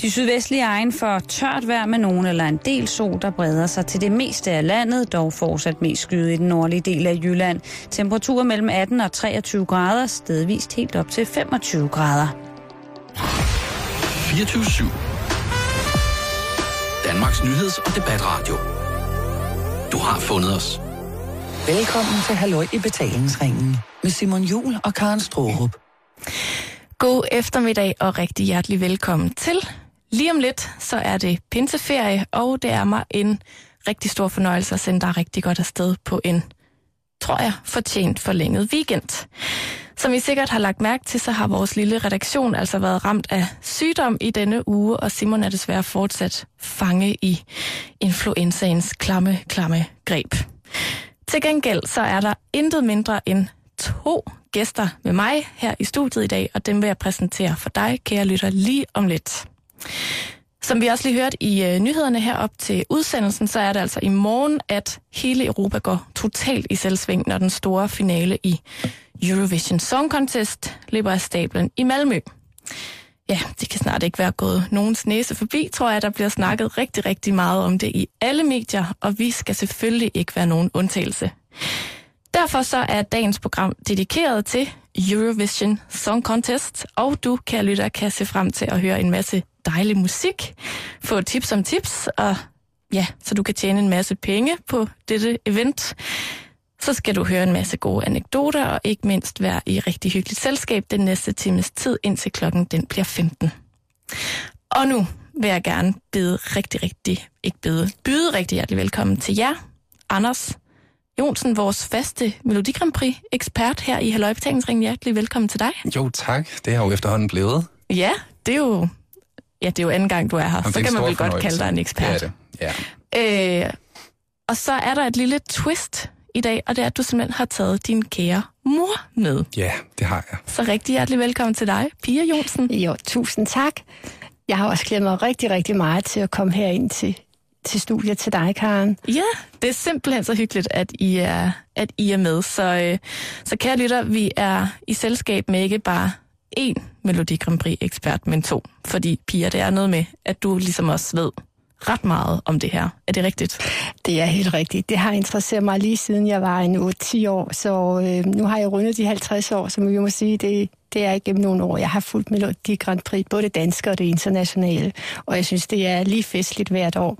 De sydvestlige egen får tørt vejr med nogen eller en del sol, der breder sig til det meste af landet, dog fortsat mest skyde i den nordlige del af Jylland. Temperaturer mellem 18 og 23 grader, stedvist helt op til 25 grader. 24 Danmarks nyheds- og debatradio. Du har fundet os. Velkommen til Halløj i betalingsringen med Simon Jul og Karen Strohrup. God eftermiddag og rigtig hjertelig velkommen til. Lige om lidt, så er det pinseferie, og det er mig en rigtig stor fornøjelse at sende dig rigtig godt afsted på en, tror jeg, fortjent forlænget weekend. Som I sikkert har lagt mærke til, så har vores lille redaktion altså været ramt af sygdom i denne uge, og Simon er desværre fortsat fange i influenzaens klamme, klamme greb. Til gengæld så er der intet mindre end to gæster med mig her i studiet i dag, og dem vil jeg præsentere for dig, kære lytter, lige om lidt. Som vi også lige hørte i øh, nyhederne herop til udsendelsen, så er det altså i morgen, at hele Europa går totalt i selvsving, når den store finale i Eurovision Song Contest løber af stablen i Malmø. Ja, det kan snart ikke være gået nogens næse forbi, tror jeg. Der bliver snakket rigtig, rigtig meget om det i alle medier, og vi skal selvfølgelig ikke være nogen undtagelse. Derfor så er dagens program dedikeret til Eurovision Song Contest, og du, kære lytter, kan se frem til at høre en masse dejlig musik, få tips om tips, og ja, så du kan tjene en masse penge på dette event. Så skal du høre en masse gode anekdoter, og ikke mindst være i rigtig hyggeligt selskab den næste times tid, indtil klokken den bliver 15. Og nu vil jeg gerne byde rigtig, rigtig, ikke byde, byde rigtig hjertelig velkommen til jer, Anders Jonsen, vores faste Melodi Grand Prix ekspert her i Halløj Betalingsringen. Hjertelig velkommen til dig. Jo, tak. Det er jo efterhånden blevet. Ja, det er jo, ja, det er jo anden gang, du er her. Jamen, så kan man vel godt kalde dig en ekspert. Det er det, ja. Øh, og så er der et lille twist i dag, og det er, at du simpelthen har taget din kære mor med. Ja, det har jeg. Så rigtig hjertelig velkommen til dig, Pia Jonsen. Jo, tusind tak. Jeg har også glædet mig rigtig, rigtig meget til at komme herind til, til studiet til dig, Karen. Ja, det er simpelthen så hyggeligt, at I er, at I er med. Så, øh, så kære lytter, vi er i selskab med ikke bare én Melodi Grand Prix-ekspert, men to. Fordi, Pia, det er noget med, at du ligesom også ved ret meget om det her. Er det rigtigt? Det er helt rigtigt. Det har interesseret mig lige siden jeg var en 8-10 år, så øh, nu har jeg rundet de 50 år, så vi må sige, det, det er igennem nogle år. Jeg har fulgt Melodi Grand Prix, både det danske og det internationale, og jeg synes, det er lige festligt hvert år.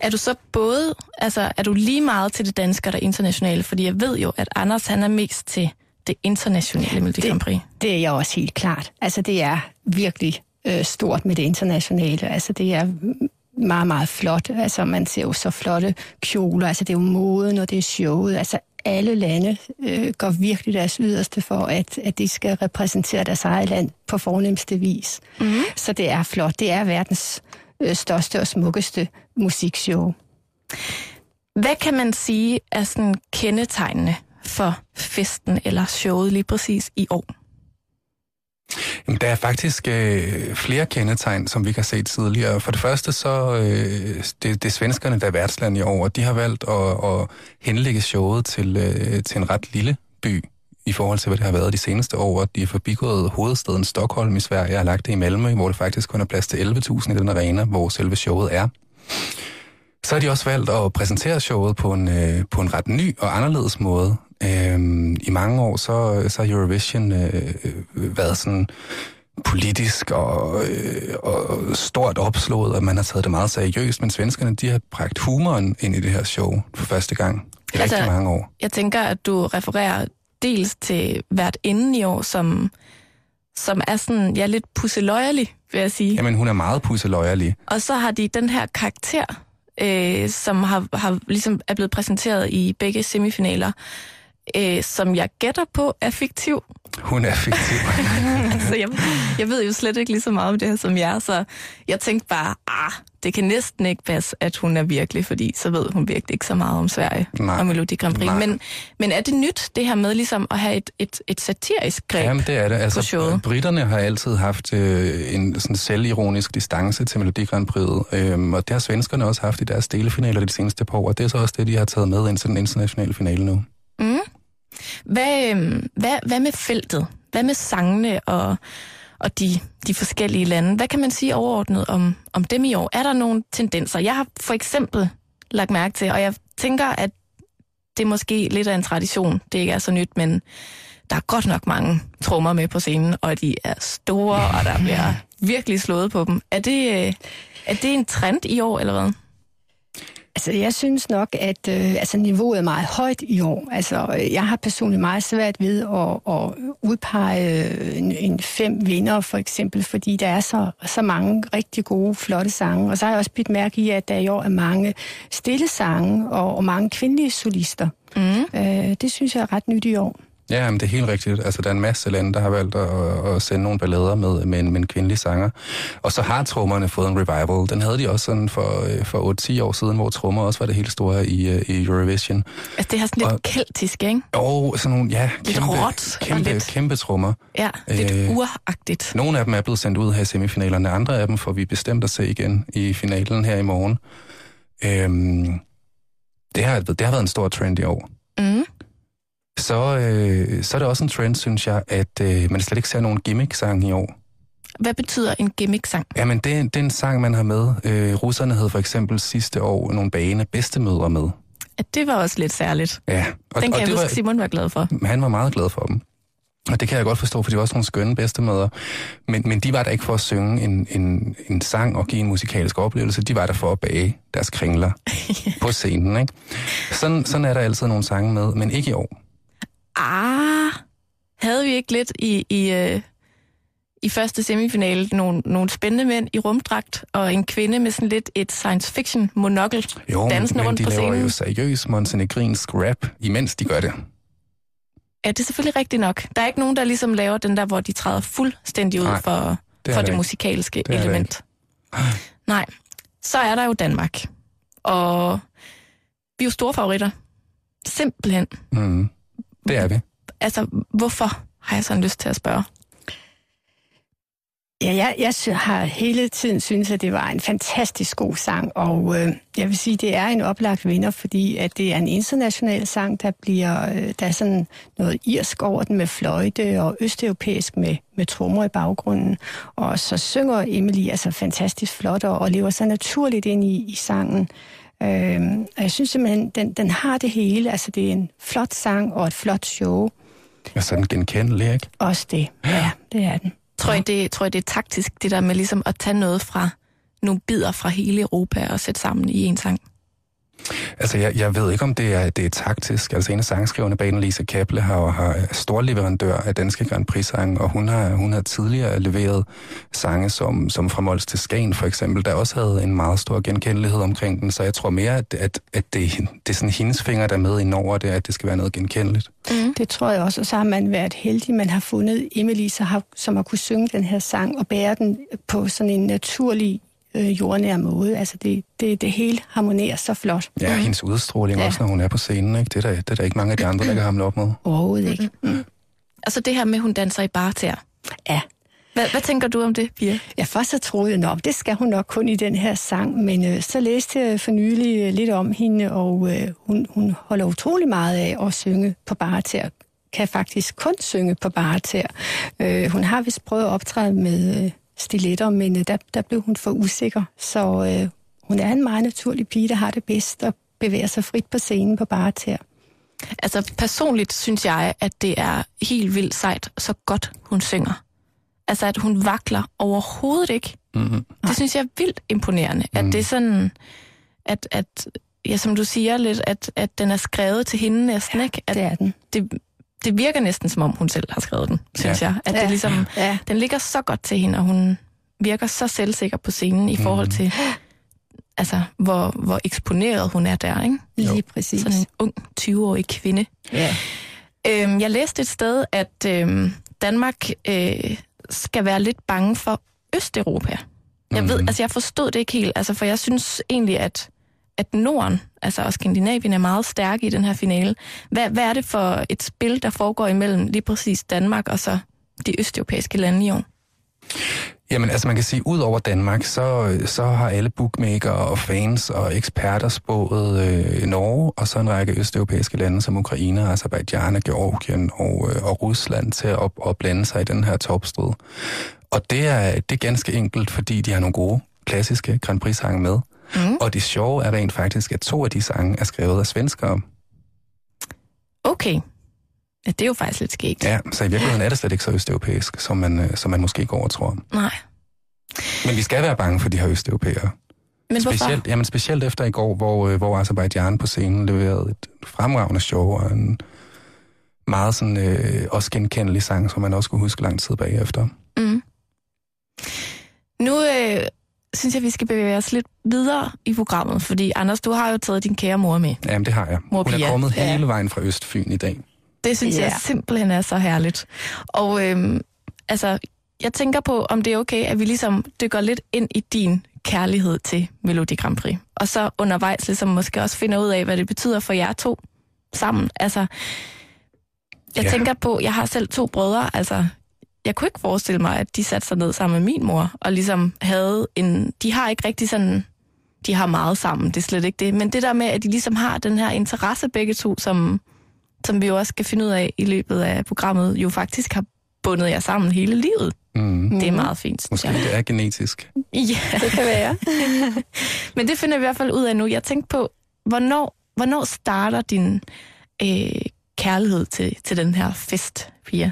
Er du så både, altså er du lige meget til det danske og det internationale? Fordi jeg ved jo, at Anders han er mest til det internationale Melodi Grand Prix. Det, det er jeg også helt klart. Altså det er virkelig øh, stort med det internationale. Altså det er meget, meget flot. Altså, man ser jo så flotte kjoler. Altså, det er jo moden, og det er showet. Altså, alle lande øh, går virkelig deres yderste for, at, at de skal repræsentere deres eget land på fornemmeste vis. Mm. Så det er flot. Det er verdens øh, største og smukkeste musikshow. Hvad kan man sige er sådan kendetegnende for festen eller showet lige præcis i år? Der er faktisk øh, flere kendetegn, som vi kan se tidligere. For det første så, øh, det, det er svenskerne, der er værtsland i år, og de har valgt at, at henlægge showet til, øh, til en ret lille by i forhold til, hvad det har været de seneste år. De har forbigået hovedstaden Stockholm i Sverige og lagt det i Malmø, hvor det faktisk kun er plads til 11.000 i den arena, hvor selve showet er. Så har de også valgt at præsentere showet på en, øh, på en ret ny og anderledes måde. Øhm, I mange år så, så har Eurovision øh, været sådan politisk og, øh, og stort opslået, og man har taget det meget seriøst, men svenskerne de har bragt humoren ind i det her show for første gang i altså, rigtig mange år. Jeg tænker, at du refererer dels til hvert inden i år, som, som er sådan, ja, lidt pusseløjerlig, vil jeg sige. Jamen, hun er meget pusseløjerlig. Og så har de den her karakter, øh, som har, har ligesom er blevet præsenteret i begge semifinaler, øh, som jeg gætter på er fiktiv. Hun er fiktiv. altså, jeg, jeg ved jo slet ikke lige så meget om det her som jeg, så jeg tænkte bare, ah, det kan næsten ikke passe, at hun er virkelig, fordi så ved hun virkelig ikke så meget om Sverige Nej. og Melodi Grand Prix. Men, men er det nyt, det her med ligesom at have et, et, et satirisk greb Jamen, det er det. Altså, showet? britterne har altid haft øh, en sådan selvironisk distance til Melodi Grand Prix, øhm, og det har svenskerne også haft i deres delefinaler de seneste par år, og det er så også det, de har taget med ind til den internationale finale nu. Mm. Hvad, øhm, hvad, hvad med feltet? Hvad med sangene og, og de, de forskellige lande. Hvad kan man sige overordnet om, om dem i år? Er der nogle tendenser? Jeg har for eksempel lagt mærke til, og jeg tænker, at det er måske lidt af en tradition. Det ikke er så nyt, men der er godt nok mange trommer med på scenen, og de er store, og der bliver virkelig slået på dem. Er det, øh, er det en trend i år, eller hvad? Altså, jeg synes nok, at øh, altså, niveauet er meget højt i år. Altså, jeg har personligt meget svært ved at, at udpege øh, en, en fem vinder, for eksempel, fordi der er så, så mange rigtig gode, flotte sange. Og så har jeg også bidt mærke i, at der i år er mange stille sange og, og mange kvindelige solister. Mm. Øh, det synes jeg er ret nyt i år. Ja, men det er helt rigtigt. Altså, der er en masse lande, der har valgt at, at sende nogle ballader med, med, en, med en kvindelig sanger. Og så har trommerne fået en revival. Den havde de også sådan for, øh, for 8-10 år siden, hvor trommer også var det helt store i, øh, i Eurovision. Altså, det har sådan lidt og, keltisk, ikke? Jo, sådan nogle, ja, lidt kæmpe, råt kæmpe, lidt, kæmpe trommer. Ja, lidt øh, uragtigt. Nogle af dem er blevet sendt ud her i semifinalerne. Andre af dem får vi bestemt at se igen i finalen her i morgen. Øhm, det, har, det har været en stor trend i år. Mm så, øh, så er det også en trend, synes jeg, at øh, man slet ikke ser nogen gimmick-sang i år. Hvad betyder en gimmick-sang? Jamen, det, det er en sang, man har med. Øh, russerne havde for eksempel sidste år nogle bane bedstemødre med. Ja, det var også lidt særligt. Ja. Og, Den kan og jeg huske, var, Simon var glad for. Han var meget glad for dem. Og det kan jeg godt forstå, for de var også nogle skønne bedstemødre. Men, men de var der ikke for at synge en, en, en sang og give en musikalsk oplevelse. De var der for at bage deres kringler på scenen. Ikke? Sådan, sådan er der altid nogle sange med, men ikke i år. Ah, havde vi ikke lidt i, i, øh, i første semifinale nogle, nogle spændende mænd i rumdragt, og en kvinde med sådan lidt et science fiction monokkel jo, dansende men rundt de på laver scenen? jo seriøs montenegrinsk rap, imens de gør det. Ja, det er selvfølgelig rigtigt nok. Der er ikke nogen, der ligesom laver den der, hvor de træder fuldstændig ud Nej, for det, for det ikke. musikalske det element. Nej, så er der jo Danmark. Og vi er jo store favoritter. Simpelthen. Mm. Det er vi. Altså, hvorfor har jeg sådan lyst til at spørge? Ja, jeg, jeg har hele tiden synes at det var en fantastisk god sang, og øh, jeg vil sige, det er en oplagt vinder, fordi at det er en international sang, der bliver øh, der er sådan noget irsk over den med fløjte og østeuropæisk med, med trommer i baggrunden. Og så synger Emily altså fantastisk flot og, og lever så naturligt ind i, i sangen. Øh, og jeg synes simpelthen, den, den har det hele. Altså, det er en flot sang og et flot show. Og sådan genkendelig, ikke? Også det. Ja, det er den. Tror jeg, det, tror jeg, det er taktisk, det der med ligesom at tage noget fra nogle bidder fra hele Europa og sætte sammen i en sang? Altså, jeg, jeg ved ikke, om det er, det er taktisk. Altså, en af sangskriverne bag Lise Kaple har, har stor leverandør af danske Grand Prix-sange, og hun har, hun har tidligere leveret sange som, som Fra Mols til Skagen, for eksempel, der også havde en meget stor genkendelighed omkring den. Så jeg tror mere, at, at, at det, det er sådan hendes fingre, der er med ind over det, at det skal være noget genkendeligt. Mm. Det tror jeg også, og så har man været heldig, man har fundet Emily, så har, som har kunne synge den her sang og bære den på sådan en naturlig øh, jordnær måde. Altså det, det, det hele harmonerer så flot. Ja, hendes udstråling ja. også, når hun er på scenen. Ikke? Det, er der, det er der ikke mange af de andre, der kan hamle op med. Overhovedet ikke. Mm. Altså det her med, at hun danser i barter. Ja. Hvad, hvad tænker du om det, Pia? Ja, først så troede jeg, at det skal hun nok kun i den her sang, men øh, så læste jeg for nylig øh, lidt om hende, og øh, hun, hun holder utrolig meget af at synge på barter kan faktisk kun synge på barter. Øh, hun har vist prøvet at optræde med øh, stiletter, men øh, der, der blev hun for usikker. Så øh, hun er en meget naturlig pige, der har det bedst og bevæger sig frit på scenen på bare tæer. Altså personligt synes jeg, at det er helt vildt sejt, så godt hun synger. Altså at hun vakler overhovedet ikke. Mm-hmm. Det synes jeg er vildt imponerende. Mm. At det er sådan, at, at ja, som du siger lidt, at, at den er skrevet til hende næsten, ja, ikke? At det er den. Det, det virker næsten, som om hun selv har skrevet den, synes Ja. jeg. At Ja. det ligesom, Ja. den ligger så godt til hende, og hun virker så selvsikker på scenen i forhold Mhm. til, altså, hvor, hvor eksponeret hun er der, ikke? Lige præcis. Sådan en ung 20-årig kvinde. Ja. Øhm, jeg læste et sted, at øhm, Danmark øh, skal være lidt bange for Østeuropa. Jeg ved, Mhm. altså jeg forstod det ikke helt, altså for jeg synes egentlig, at, at Norden, altså og Skandinavien, er meget stærke i den her finale. Hvad, hvad er det for et spil, der foregår imellem lige præcis Danmark og så de østeuropæiske lande i år? Jamen, altså man kan sige, ud over Danmark, så, så har alle bookmaker og fans og eksperter spået øh, Norge, og så en række østeuropæiske lande som Ukraine, Azerbaijan, Georgien og, øh, og Rusland til at, at blande sig i den her topstrid. Og det er, det er ganske enkelt, fordi de har nogle gode klassiske Grand Prix-sange med. Mm. Og det sjove er rent faktisk, at to af de sange er skrevet af svenskere. Okay. Ja, det er jo faktisk lidt skægt. Ja, så i virkeligheden er det slet ikke så østeuropæisk, som man, øh, som man måske går og tror. Nej. Men vi skal være bange for de her østeuropæere. Men hvorfor? Specielt, jamen specielt efter i går, hvor, øh, hvor Azerbaijan på scenen leverede et fremragende show og en meget sådan, øh, også genkendelig sang, som man også kunne huske lang tid bagefter. Mm. Nu øh, synes jeg, vi skal bevæge os lidt videre i programmet, fordi Anders, du har jo taget din kære mor med. Jamen det har jeg. Mor Hun er kommet Ja. hele vejen fra Østfyn i dag. Det synes Ja. jeg simpelthen er så herligt. Og øhm, altså, jeg tænker på, om det er okay, at vi ligesom dykker lidt ind i din kærlighed til Melodi Grand Prix. Og så undervejs ligesom måske også finder ud af, hvad det betyder for jer to sammen. Altså, jeg ja. tænker på, jeg har selv to brødre, altså, jeg kunne ikke forestille mig, at de satte sig ned sammen med min mor, og ligesom havde en, de har ikke rigtig sådan, de har meget sammen, det er slet ikke det, men det der med, at de ligesom har den her interesse begge to, som, som vi jo også skal finde ud af i løbet af programmet, jo faktisk har bundet jer sammen hele livet. Mm. Det er meget fint, synes Måske jeg. det er genetisk. Ja, Det kan være. men det finder vi i hvert fald ud af nu. Jeg tænkte på, hvornår, hvornår starter din øh, kærlighed til, til den her fest, Pia?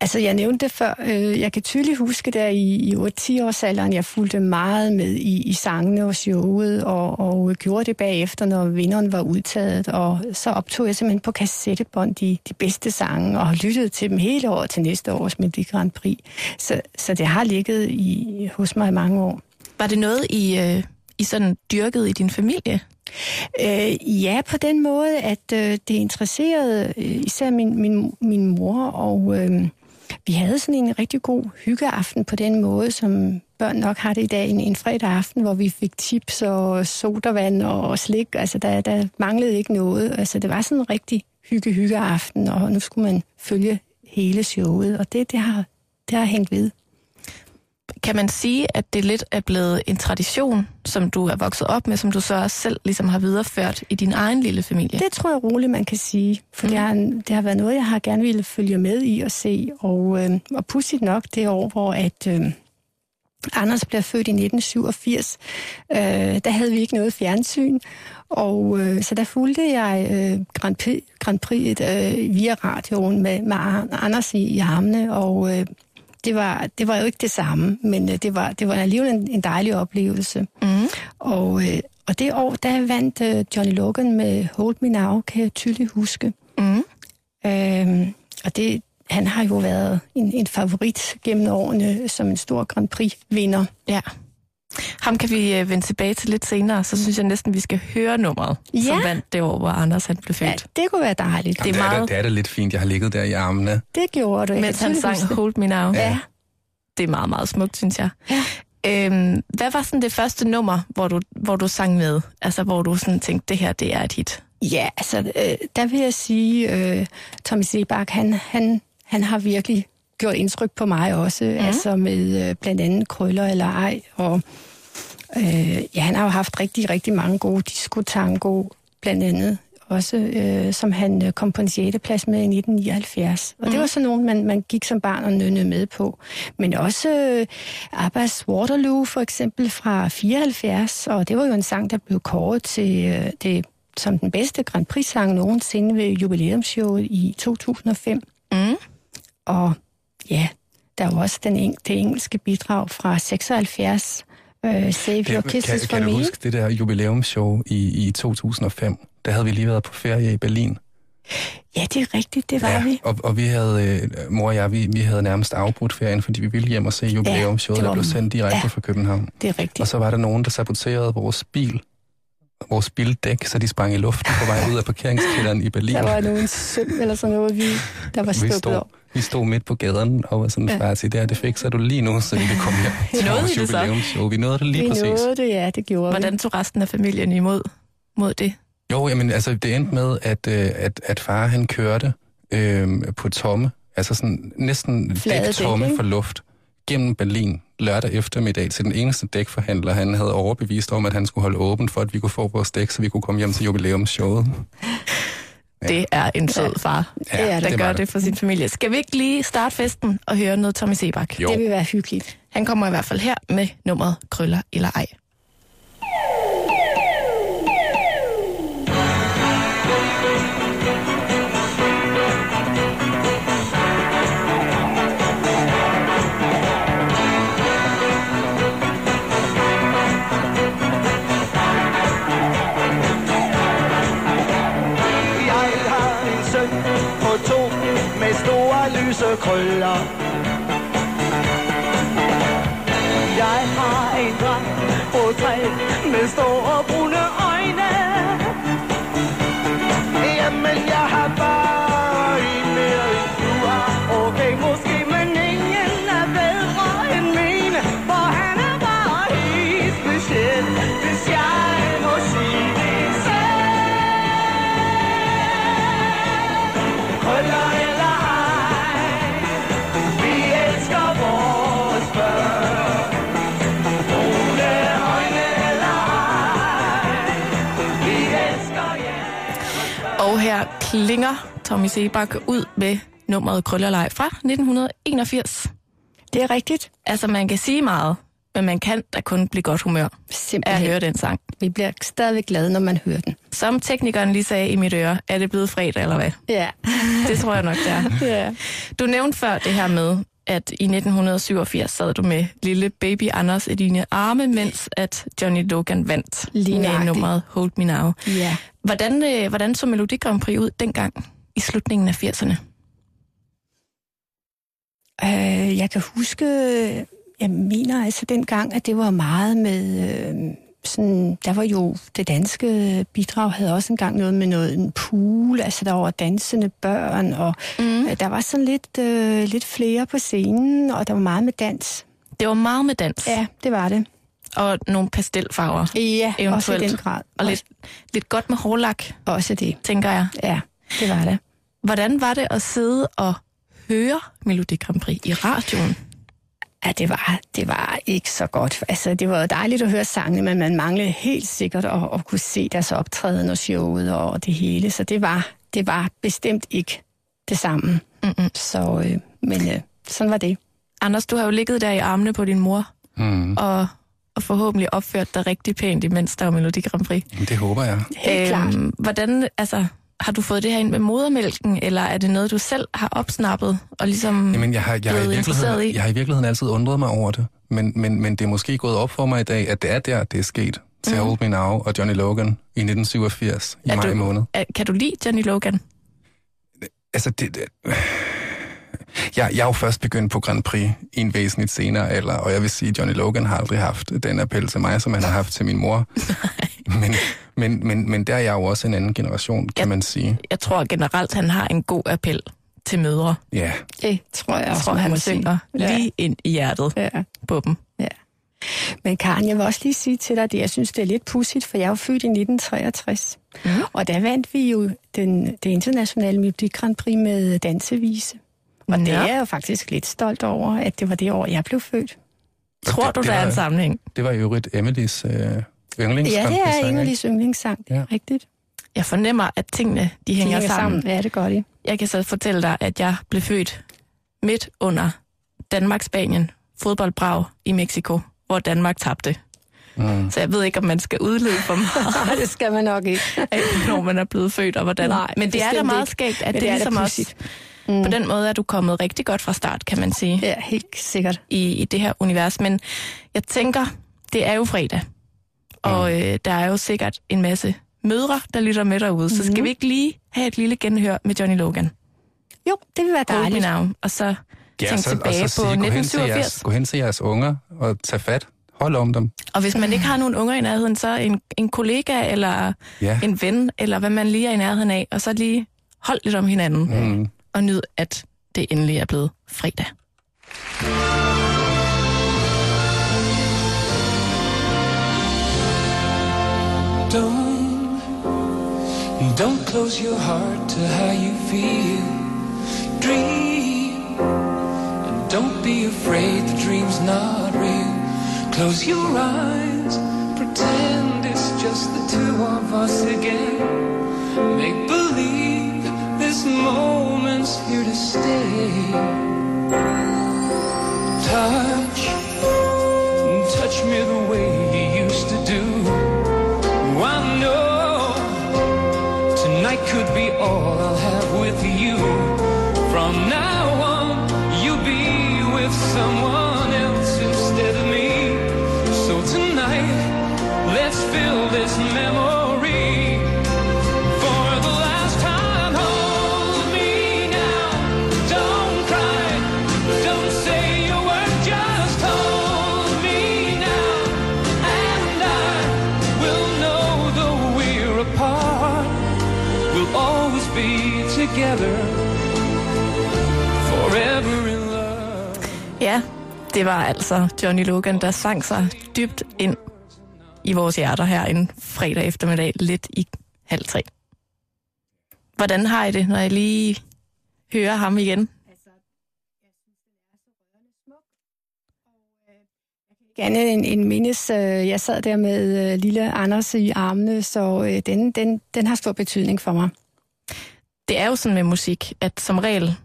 Altså, jeg nævnte det før. Øh, jeg kan tydeligt huske, der i, i 8-10-årsalderen, jeg fulgte meget med i, i sangene og showet, og, og gjorde det bagefter, når vinderen var udtaget. Og så optog jeg simpelthen på kassettebånd de, de bedste sange, og lyttede til dem hele året til næste års Melodi Grand Prix. Så, så det har ligget i, hos mig i mange år. Var det noget, I, øh, I sådan dyrkede i din familie? Øh, ja, på den måde, at øh, det interesserede øh, især min, min, min mor, og øh, vi havde sådan en rigtig god hyggeaften på den måde, som børn nok har det i dag, en, en fredag aften, hvor vi fik chips og sodavand og slik. Altså, der, der manglede ikke noget. Altså, det var sådan en rigtig hygge-hyggeaften, og nu skulle man følge hele showet, og det, det, har, det har hængt ved. Kan man sige, at det lidt er blevet en tradition, som du er vokset op med, som du så også selv ligesom har videreført i din egen lille familie? Det tror jeg roligt, man kan sige. For mm. det, har, det har været noget, jeg har gerne ville følge med i og se. Og, øh, og pudsigt nok det år, hvor at, øh, Anders blev født i 1987, øh, der havde vi ikke noget fjernsyn. Og øh, så der fulgte jeg øh, Grand, Prix, Grand Prix øh, via radioen med, med Anders i, i armene. Og øh, det, var, det var jo ikke det samme, men øh, det, var, det var alligevel en, en dejlig oplevelse. Mm. Og, øh, og det år, der vandt øh, Johnny Logan med Hold Me Now, kan jeg tydeligt huske. Mm. Øhm, og det, han har jo været en, en favorit gennem årene som en stor Grand Prix-vinder. Ja. Ham kan vi øh, vende tilbage til lidt senere, så synes jeg næsten, vi skal høre nummeret, Ja. som vandt det år, hvor Anders han blev Ja, født. det kunne være dejligt. Det er det, er meget- da, det er da lidt fint, jeg har ligget der i armene. Det gjorde du. Mens han sang. Hold Me Now. Ja. Det er meget, meget smukt, synes jeg. Ja. Øhm, hvad var sådan det første nummer, hvor du, hvor du sang med? Altså, hvor du sådan tænkte, det her, det er et hit. Ja, altså, øh, der vil jeg sige, øh, Tommy Sebak, han, han, han har virkelig gjort indtryk på mig også, mm. altså med øh, blandt andet Krøller eller ej, og øh, ja, han har jo haft rigtig, rigtig mange gode disco-tango, blandt andet også, øh, som han øh, kom på en 6. plads med i 1979. Og mm. det var sådan nogen, man, man gik som barn og nønnede med på. Men også øh, Abbas Waterloo for eksempel fra 74, og det var jo en sang, der blev kåret til øh, det som den bedste Grand Prix-sang nogensinde ved jubilæumsshowet i 2005. Mm. Og ja, der er jo også den eng- det engelske bidrag fra 76, uh, Save Your kan, Kisses kan for du Me. huske det der jubilæumsshow i, i 2005? Der havde vi lige været på ferie i Berlin. Ja, det er rigtigt, det var ja, vi. Og, og vi havde, øh, mor og jeg, vi, vi havde nærmest afbrudt ferien, fordi vi ville hjem og se jubilæumsshowet, det der blev sendt direkte ja. fra København. Det er rigtigt. Og så var der nogen, der saboterede vores bil, vores bildæk, så de sprang i luften på vej ud af parkeringskælderen i Berlin. Der var nogen søm eller sådan noget, vi, der var stukket op. vi stod midt på gaden og var sådan, Ja. far til der, det fikser du lige nu, så vi kan komme hjem til Nåede vores I det så? jubilæumsshow. Vi nåede det lige Vi præcis. nåede det, ja, det gjorde Hvordan tog resten af familien imod mod det? Jo, jamen, altså, det endte med, at, øh, at, at far han kørte øh, på tomme, altså sådan næsten Flade dæk tomme for luft, gennem Berlin lørdag eftermiddag til den eneste dækforhandler, han havde overbevist om, at han skulle holde åbent for, at vi kunne få vores dæk, så vi kunne komme hjem til jubilæumsshowet. Det er en sød far, Ja, det er det. der det gør det. det. for sin familie. Skal vi ikke lige starte festen og høre noget Tommy Sebak? Jo. Det vil være hyggeligt. Han kommer i hvert fald her med nummeret Krøller eller ej. Lyse krøller. Jeg har en dreng på tre med store brune klinger Tommy Sebak ud med nummeret Krøllerlej fra 1981. Det er rigtigt. Altså, man kan sige meget, men man kan da kun blive godt humør af at Simpelthen. høre den sang. Vi bliver stadigvæk glade, når man hører den. Som teknikeren lige sagde i mit øre, er det blevet fredag eller hvad? Ja. Det tror jeg nok, det er. ja. Du nævnte før det her med, at i 1987 sad du med lille baby Anders i dine arme, mens at Johnny Logan vandt Lige med nøjagtigt. nummeret Hold Me Now. Ja. Hvordan, øh, hvordan så Melodi Grand Prix ud dengang i slutningen af 80'erne? Øh, jeg kan huske, jeg mener altså dengang, at det var meget med... Øh, sådan, der var jo det danske bidrag havde også engang noget med noget en pool, altså der var dansende børn, og mm. øh, der var sådan lidt, øh, lidt flere på scenen, og der var meget med dans. Det var meget med dans Ja, det var det. og nogle pastelfarver. Ja, også i Eventuelt. den grad. Og lidt, lidt godt med hårlak, Også det, tænker jeg. ja, det var det. Hvordan var det at sidde og høre Melodi Grand Prix i radioen? Ja, det var, det var ikke så godt. Altså, det var jo dejligt at høre sangene, men man manglede helt sikkert at, at kunne se deres optræden og showet og det hele. Så det var, det var bestemt ikke det samme. Mm-mm. Så, øh, men øh, sådan var det. Anders, du har jo ligget der i armene på din mor Mm. og, og forhåbentlig opført dig rigtig pænt, imens der var Melodi Grand Prix. Det håber jeg. Helt klart. Hvordan, altså, har du fået det her ind med modermælken, eller er det noget, du selv har opsnappet og ligesom Jamen, jeg har, jeg, har i virkeligheden, i? jeg har i virkeligheden altid undret mig over det. Men, men, men det er måske gået op for mig i dag, at det er der, det er sket. Til Mhm. Hold Me Now og Johnny Logan i 1987 i Er maj du- måned. Er, kan du lide Johnny Logan? Altså, det, det, jeg, jeg er jo først begyndt på Grand Prix i en væsentligt senere alder, og jeg vil sige, at Johnny Logan har aldrig haft den appel til mig, som han har haft til min mor. men, men, men, men der er jeg jo også en anden generation, kan Ja. man sige. Jeg tror generelt, han har en god appel til mødre. Ja, Det tror jeg Jeg også, tror, han synger sige. lige ind i hjertet Ja. på dem. Men Karen, jeg vil også lige sige til dig, at jeg synes, det er lidt pudsigt, for jeg er jo født i 1963. Mm. Og der vandt vi jo den, det internationale Melodi Grand Prix med dansevise. Og det Ja. er jeg jo faktisk lidt stolt over, at det var det år, jeg blev født. Tror det- du, det der er en sammenhæng? det var i øvrigt Emilys øh, yndlings Ja, det er? Emilys yndlingssang, det er Ja. rigtigt. Jeg fornemmer, at tingene de hænger, De sammen. Ja, det gør de. Jeg kan så fortælle dig, at jeg blev født midt under Danmark-Spanien fodboldbrag i Mexico, hvor Danmark tabte. Mm. Så jeg ved ikke, om man skal udlede for meget Nej, det skal man nok ikke. af, når man er blevet født og hvordan. Nej, Men det er da meget skægt, at det, det er ligesom også... pudsigt. På den måde er du kommet rigtig godt fra start, kan man sige, Ja, helt sikkert. i, i det her univers. Men jeg tænker, det er jo fredag, og øh, der er jo sikkert en masse mødre, der lytter med derude. Så skal vi ikke lige have et lille genhør med Johnny Logan? Jo, det vil være dejligt. now. Og så tænk så, tilbage og så på sige, til 1987. jeres, gå hen til jeres unger og tag fat. Hold om dem. Og hvis man ikke har nogen unger i nærheden, så en, en kollega eller Ja. en ven, eller hvad man lige er i nærheden af, og så lige hold lidt om hinanden, Mm. og nyd, at det endelig er blevet fredag. Don't close your heart to how you feel. Dream, And Don't be afraid, the dream's not real. Close your eyes, pretend it's just the two of us again. Make believe this moment's here to stay. Touch, touch me the way all I'll have with you. From now Ja, det var altså Johnny Logan, der sang sig dybt ind i vores hjerter her en fredag eftermiddag, lidt i halv tre. Hvordan har I det, når jeg lige hører ham igen? Gerne en, en mindes, øh, jeg sad der med øh, lille Anders i armene, så øh, den, den, den har stor betydning for mig. Det er jo sådan med musik, at som regel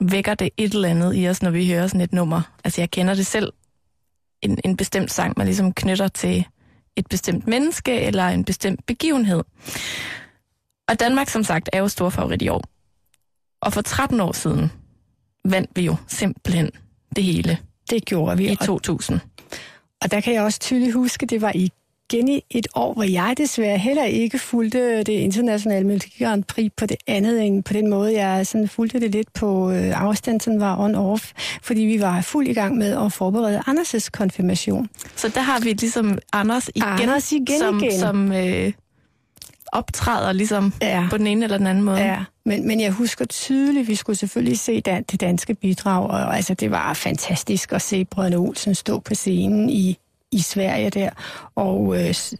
vækker det et eller andet i os, når vi hører sådan et nummer. Altså jeg kender det selv, en, en bestemt sang, man ligesom knytter til et bestemt menneske eller en bestemt begivenhed. Og Danmark, som sagt, er jo stor favorit i år. Og for 13 år siden vandt vi jo simpelthen det hele Det gjorde vi. i og 2000. Og der kan jeg også tydeligt huske, det var igen i et år, hvor jeg desværre heller ikke fulgte det internationale Melodi Grand Prix på det andet end på den måde. Jeg sådan fulgte det lidt på øh, afstand, sådan var on-off, fordi vi var fuld i gang med at forberede Anders' konfirmation. Så der har vi ligesom Anders igen, Anders igen som, igen. som øh, optræder ligesom Ja. på den ene eller den anden måde. Ja, men, men jeg husker tydeligt, vi skulle selvfølgelig se dan- det danske bidrag, og altså, det var fantastisk at se Brødrene Olsen stå på scenen i, i Sverige der, og øh, s-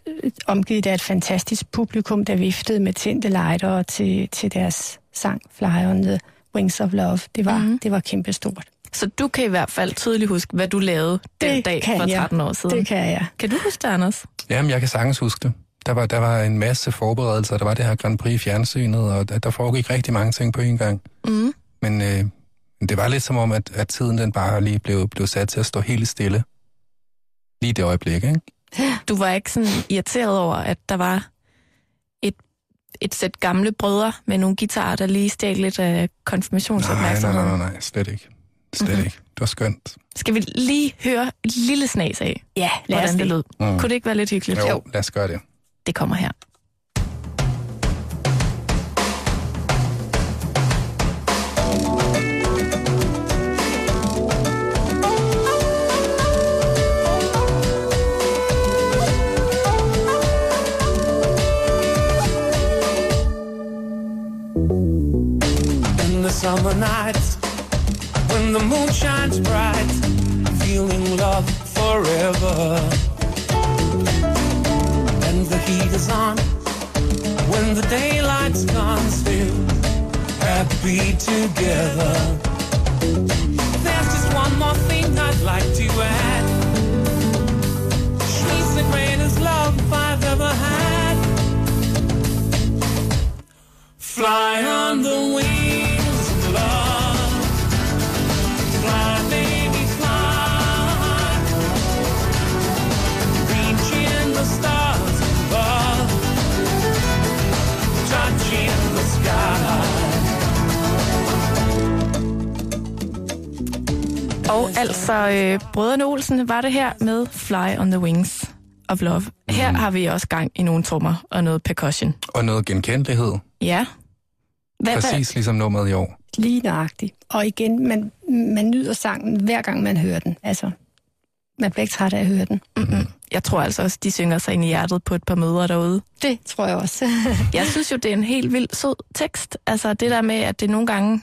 omgivet af et fantastisk publikum, der viftede med tændte lighter til, til deres sang Fly on the Wings of Love. Det var, mm-hmm. det var kæmpestort. Så du kan i hvert fald tydeligt huske, hvad du lavede den Det dag kan for jeg. 13 år siden. Det kan jeg. Kan du huske det, Anders? Jamen, jeg kan sagtens huske det. Der var, der var en masse forberedelser. Der var det her Grand Prix i fjernsynet, og der, der foregik rigtig mange ting på en gang. Mm. Men øh, men det var lidt som om, at, at tiden den bare lige blev, blev sat til at stå helt stille. Lige det øjeblik, ikke? Du var ikke sådan irriteret over, at der var et, et sæt gamle brødre med nogle guitarer, der lige stjal lidt af Nej, nej, konfirmationsopmærksomheden. nej, nej, nej, slet ikke. Slet Mhm. mm-hmm. ikke. Det var skønt. Skal vi lige høre et lille snas af, Ja, lad os hvordan det det. lød? Mm. Kunne det ikke være lidt hyggeligt? Jo, lad os gøre det. Det kommer her. Summer nights, when the moon shines bright, feeling love forever. And the heat is on, when the daylight's gone, still happy together. There's just one more thing I'd like to add. She's the greatest love I've ever had. Fly on the wings Og altså, øh, Brødrene Olsen var det her med Fly on the Wings of Love. Her har vi også gang i nogle trommer og noget percussion. Og noget genkendelighed. Ja. Hvad, hvad, Præcis ligesom nummeret i år. Lige nøjagtigt. Og igen, man, man nyder sangen hver gang man hører den. Altså, man bliver ikke træt af at høre den. mm-hmm. Jeg tror altså også, de synger sig ind i hjertet på et par møder derude. Det tror jeg også. Jeg synes jo, det er en helt vild sød tekst. Altså det der med, at det nogle gange,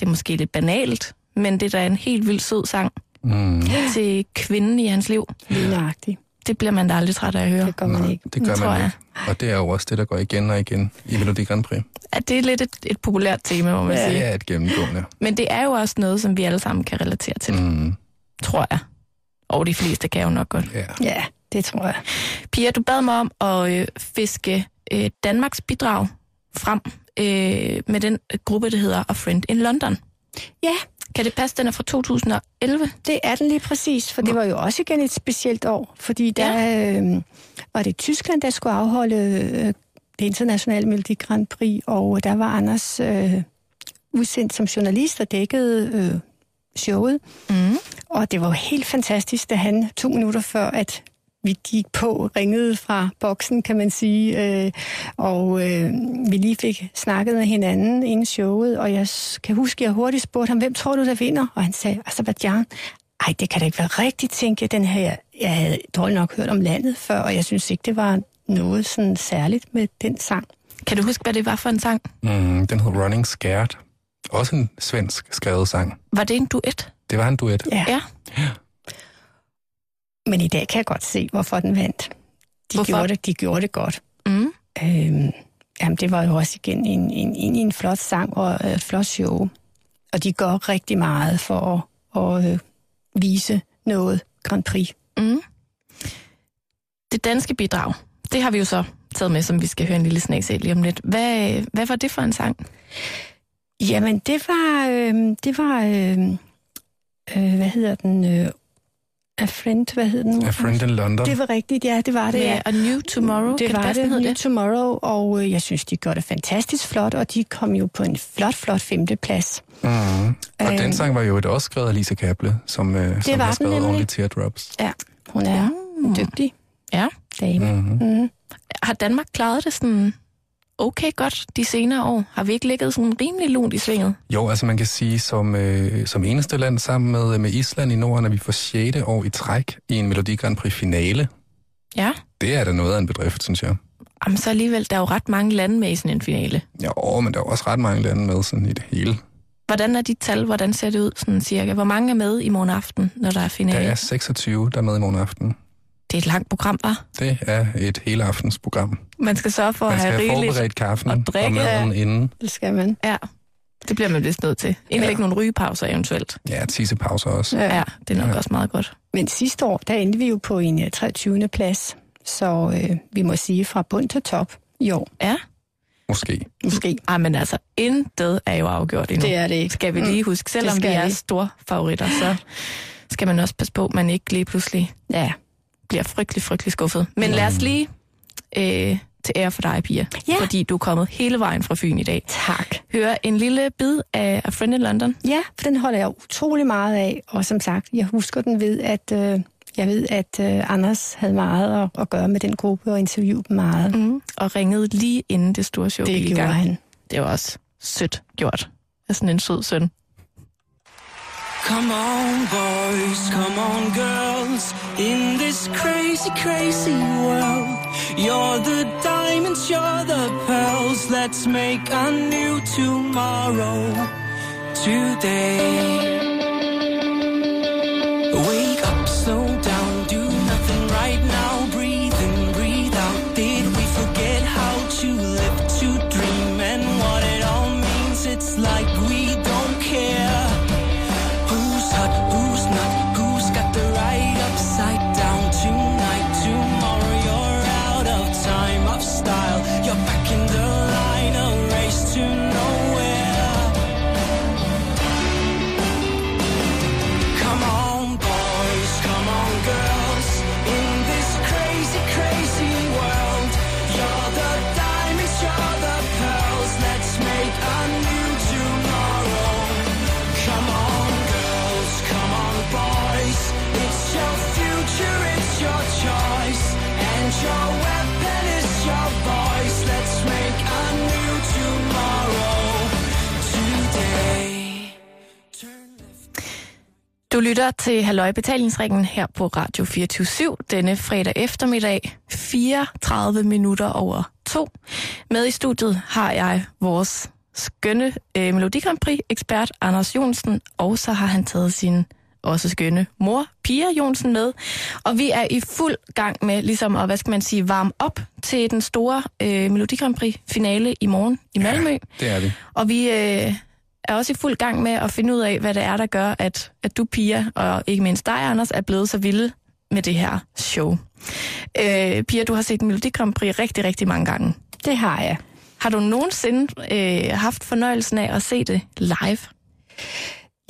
det er måske lidt banalt, men det er da en helt vild sød sang Mm. til kvinden i hans liv. Lige nøjagtigt. Det bliver man da aldrig træt af at høre. Det gør man Nej, ikke. det gør tror man jeg. ikke. Og det er jo også det, der går igen og igen i Melodi Grand Prix. At det er lidt et, et populært tema, må man sige. Det er et gennemgående. Men det er jo også noget, som vi alle sammen kan relatere til, mm. Tror jeg. Og de fleste kan jo nok godt. ja. Ja, det tror jeg. Pia, du bad mig om at øh, fiske øh, Danmarks bidrag frem øh, med den gruppe, der hedder A Friend in London. Ja, Kan det passe, den er fra 2011? det er den lige præcis, for det var jo også igen et specielt år, fordi der ja. øh, var det Tyskland, der skulle afholde øh, det internationale Melodi Grand Prix, og der var Anders øh, udsendt som journalist og dækkede øh, showet. Mm. Og det var jo helt fantastisk, da han to minutter før, at vi gik på, ringede fra boksen, kan man sige, øh, og øh, vi lige fik snakket med hinanden inden showet, og jeg kan huske, at jeg hurtigt spurgte ham, hvem tror du, der vinder? Og han sagde, Azerbaijan. Ej, det kan da ikke være rigtigt, tænkte jeg. Den her, jeg havde dårligt nok hørt om landet før, og jeg synes ikke, det var noget sådan særligt med den sang. Kan du huske, hvad det var for en sang? Mm, den hed Running Scared. Også en svensk skrevet sang. Var det en duet? Det var en duet. Ja. Ja. Men i dag kan jeg godt se, hvorfor den vandt. De, Hvorfor? gjorde det, de gjorde det godt. Mm. Øhm, jamen, det var jo også igen en, en, en, en flot sang og et flot show. Og de gør rigtig meget for at, at øh, vise noget Grand Prix. Mm. Det danske bidrag, det har vi jo så taget med, som vi skal høre en lille snas af lige om lidt. Hvad, hvad var det for en sang? Jamen, det var... Øh, det var øh, øh, hvad hedder den? Øh, A Friend, hvad hed den? A Friend in London. Det var rigtigt, ja, det var det. Ja. A New Tomorrow? Det kan var det, det, New det? Tomorrow, og øh, jeg synes, de gjorde det fantastisk flot, og de kom jo på en flot, flot femteplads. Mm. Og Øhm. den sang var jo et også skrevet af Lisa Kaple, som, øh, som var har skrevet. Only Teardrops. Ja, hun er Mm. dygtig Ja. dame. Mm-hmm. Mm. Har Danmark klaret det sådan okay godt de senere år? Har vi ikke ligget sådan rimelig lunt i svinget? Jo, altså man kan sige, som, øh, som eneste land sammen med, med Island i Norden, at vi for 6. år i træk i en Melodi Grand Prix finale. Ja. Det er da noget af en bedrift, synes jeg. Jamen så alligevel, der er jo ret mange lande med i sådan en finale. Ja, men der er jo også ret mange lande med sådan i det hele. Hvordan er de tal? Hvordan ser det ud sådan cirka? Hvor mange er med i morgen aften, når der er Der finale? er 26, der er med i morgen aften. Det er et langt program, var. Det er et hele aftens program. Man skal sørge for Man at skal have have rigeligt. forberedt kaffen og drikke. og maden inden. Det skal man. Ja, det bliver man vist nødt til. Indlæg ja. nogle rygepauser eventuelt. Ja, tisepauser også. Ja, det er nok Ja. også meget godt. Men sidste år, der endte vi jo på en øh, 23. plads. Så øh, vi må sige fra bund til top i år. Ja. Måske. Måske. Ej, men altså, intet er jo afgjort endnu. Det er det ikke. Skal vi lige huske, selvom vi er store favoritter, så skal man også passe på, at man ikke lige pludselig Ja. Bliver frygtelig, frygtelig skuffet. Men lad os lige øh, til ære for dig, Pia, Ja. fordi du er kommet hele vejen fra Fyn i dag. Tak. Høre en lille bid af A Friend in London. Ja, for den holder jeg utrolig meget af. Og som sagt, jeg husker den ved, at øh, jeg ved, at øh, Anders havde meget at, at gøre med den gruppe og interviewe dem meget. Mm. Og ringede lige inden det store show Det gjorde gang. han. Det var også sødt gjort. af sådan en sød søn. Come on, boys, come on, girls, in this crazy, crazy world. You're the diamonds, you're the pearls. Let's make a new tomorrow today. Wake up, slow down, Du lytter til Halløj Betalingsringen her på Radio 24 denne fredag eftermiddag, 34 minutter over to. Med i studiet har jeg vores skønne øh, Melodi Grand Prix ekspert Anders Jonsen, og så har han taget sin også skønne mor, Pia Jonsen, med. Og vi er i fuld gang med ligesom at, hvad skal man sige, varme op til den store øh, Melodi Grand Prix finale i morgen i Malmø. Ja, Det er vi. Og vi øh, er også i fuld gang med at finde ud af, hvad det er, der gør, at, at du, Pia, og ikke mindst dig, Anders, er blevet så vilde med det her show. Øh, Pia, du har set Melodi Grand Prix rigtig, rigtig mange gange. Det har jeg. Har du nogensinde øh, haft fornøjelsen af at se det live?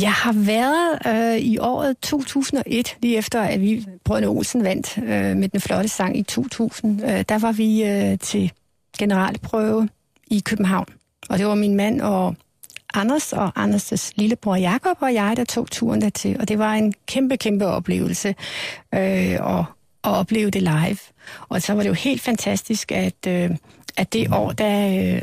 Jeg har været øh, i året 2001, lige efter at vi Brønde Olsen vandt øh, med den flotte sang i 2000. Øh, der var vi øh, til generalprøve i København. Og det var min mand og Anders og Anders' lillebror Jakob og jeg, der tog turen dertil. Og det var en kæmpe, kæmpe oplevelse øh, at, at opleve det live. Og så var det jo helt fantastisk, at, øh, at det år, der øh,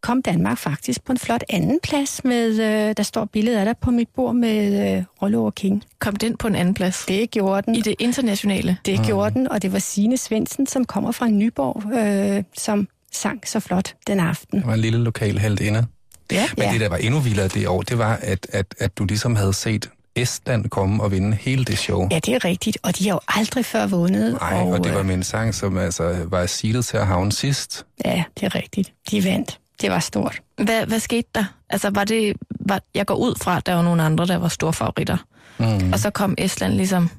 kom Danmark faktisk på en flot anden plads med, øh, der står billedet af dig på mit bord med øh, Rollo og King. Kom den på en anden plads? Det gjorde den. I det internationale? Det gjorde den, og det var Signe Svendsen, som kommer fra Nyborg, øh, som sang så flot den aften. Det var en lille lokal held inde. Ja, Men ja. det, der var endnu vildere det år, det var, at, at, at du ligesom havde set Estland komme og vinde hele det show. ja, det er rigtigt, og de har jo aldrig før vundet. Nej, og, og det var øh, med en sang, som altså var seedet til at havne sidst. Ja, det er rigtigt. De vandt. Det var stort. Hvad, hvad skete der? Altså, var det, var, jeg går ud fra, at der var nogle andre, der var store favoritter. Mm. Og så kom Estland ligesom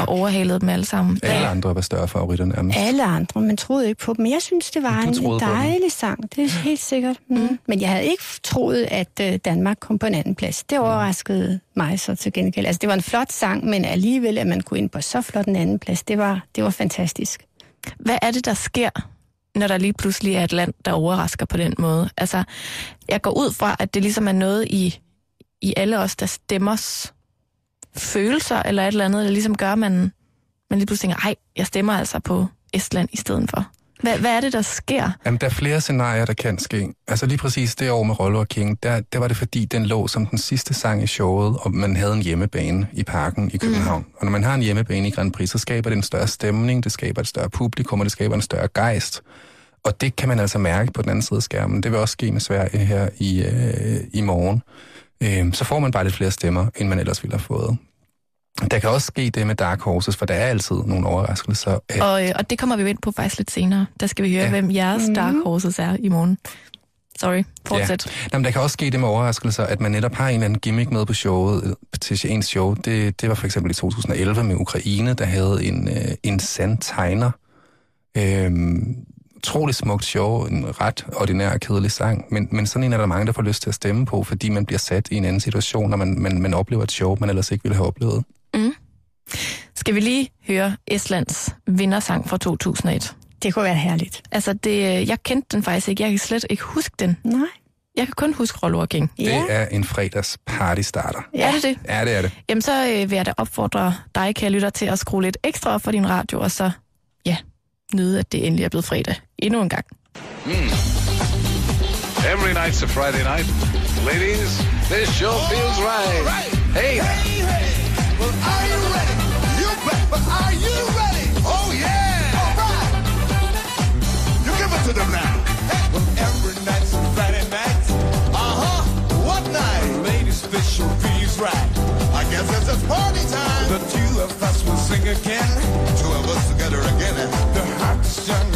og overhalede dem alle sammen. Alle andre var større favoritter nærmest. Alle andre, man troede ikke på dem. Men jeg synes, det var en dejlig sang. Det er helt sikkert. Mm. Men jeg havde ikke troet, at øh, Danmark kom på en anden plads. Det overraskede mig så til gengæld. Altså, det var en flot sang, men alligevel, at man kunne ind på så flot en anden plads, det var, det var fantastisk. Hvad er det, der sker, når der lige pludselig er et land, der overrasker på den måde? Altså, jeg går ud fra, at det ligesom er noget i, i alle os, der stemmers følelser, eller et eller andet, der ligesom gør, at man, man lige pludselig tænker, ej, jeg stemmer altså på Estland i stedet for. Hvad, hvad er det, der sker? Jamen, der er flere scenarier, der kan ske. Altså lige præcis det år med Rollo og King, der, der var det fordi, den lå som den sidste sang i showet, og man havde en hjemmebane i parken i København. Mm. Og når man har en hjemmebane i Grand Prix, så skaber det en større stemning, det skaber et større publikum, og det skaber en større gejst. Og det kan man altså mærke på den anden side af skærmen. Det vil også ske med Sverige her i, øh, i morgen. Øh, så får man bare lidt flere stemmer, end man ellers ville have fået. Der kan også ske det med Dark Horses, for der er altid nogle overraskelser. At, Og, øh, og det kommer vi jo ind på faktisk lidt senere. Der skal vi høre, Ja. hvem jeres Dark Horses er i morgen. Sorry, fortsæt. Ja. Jamen, der kan også ske det med overraskelser, at man netop har en eller anden gimmick med på showet, øh, til ens show. Det, det var for eksempel i 2011 med Ukraine, der havde en, øh, en sandtegner. Øhm, utrolig smukt show, en ret ordinær og kedelig sang, men, men sådan en er der mange, der får lyst til at stemme på, fordi man bliver sat i en anden situation, når man, man, man oplever et show, man ellers ikke ville have oplevet. Skal vi lige høre Estlands vindersang fra 2001? Det kunne være herligt. Altså, det, jeg kendte den faktisk ikke. Jeg kan slet ikke huske den. Nej. Jeg kan kun huske Rollo og King. Ja. Det er en fredags party starter. Ja. Er det det? Ja, det er det. Jamen, så øh, vil jeg da opfordre dig, kære lytter, til at skrue lidt ekstra op for din radio, og så, ja, nyde, at det endelig er blevet fredag. Endnu en gang. Every night's a Friday night. Ladies, this show feels right. Hey, Well, are you ready? You bet, but are you ready? Oh, yeah! All right! You give it to them now. Well, every night's a Friday night. Uh-huh. What night? Ladies, this show feels right. I guess it's a party time. The two of us again. Two of us together again. The hottest jungle,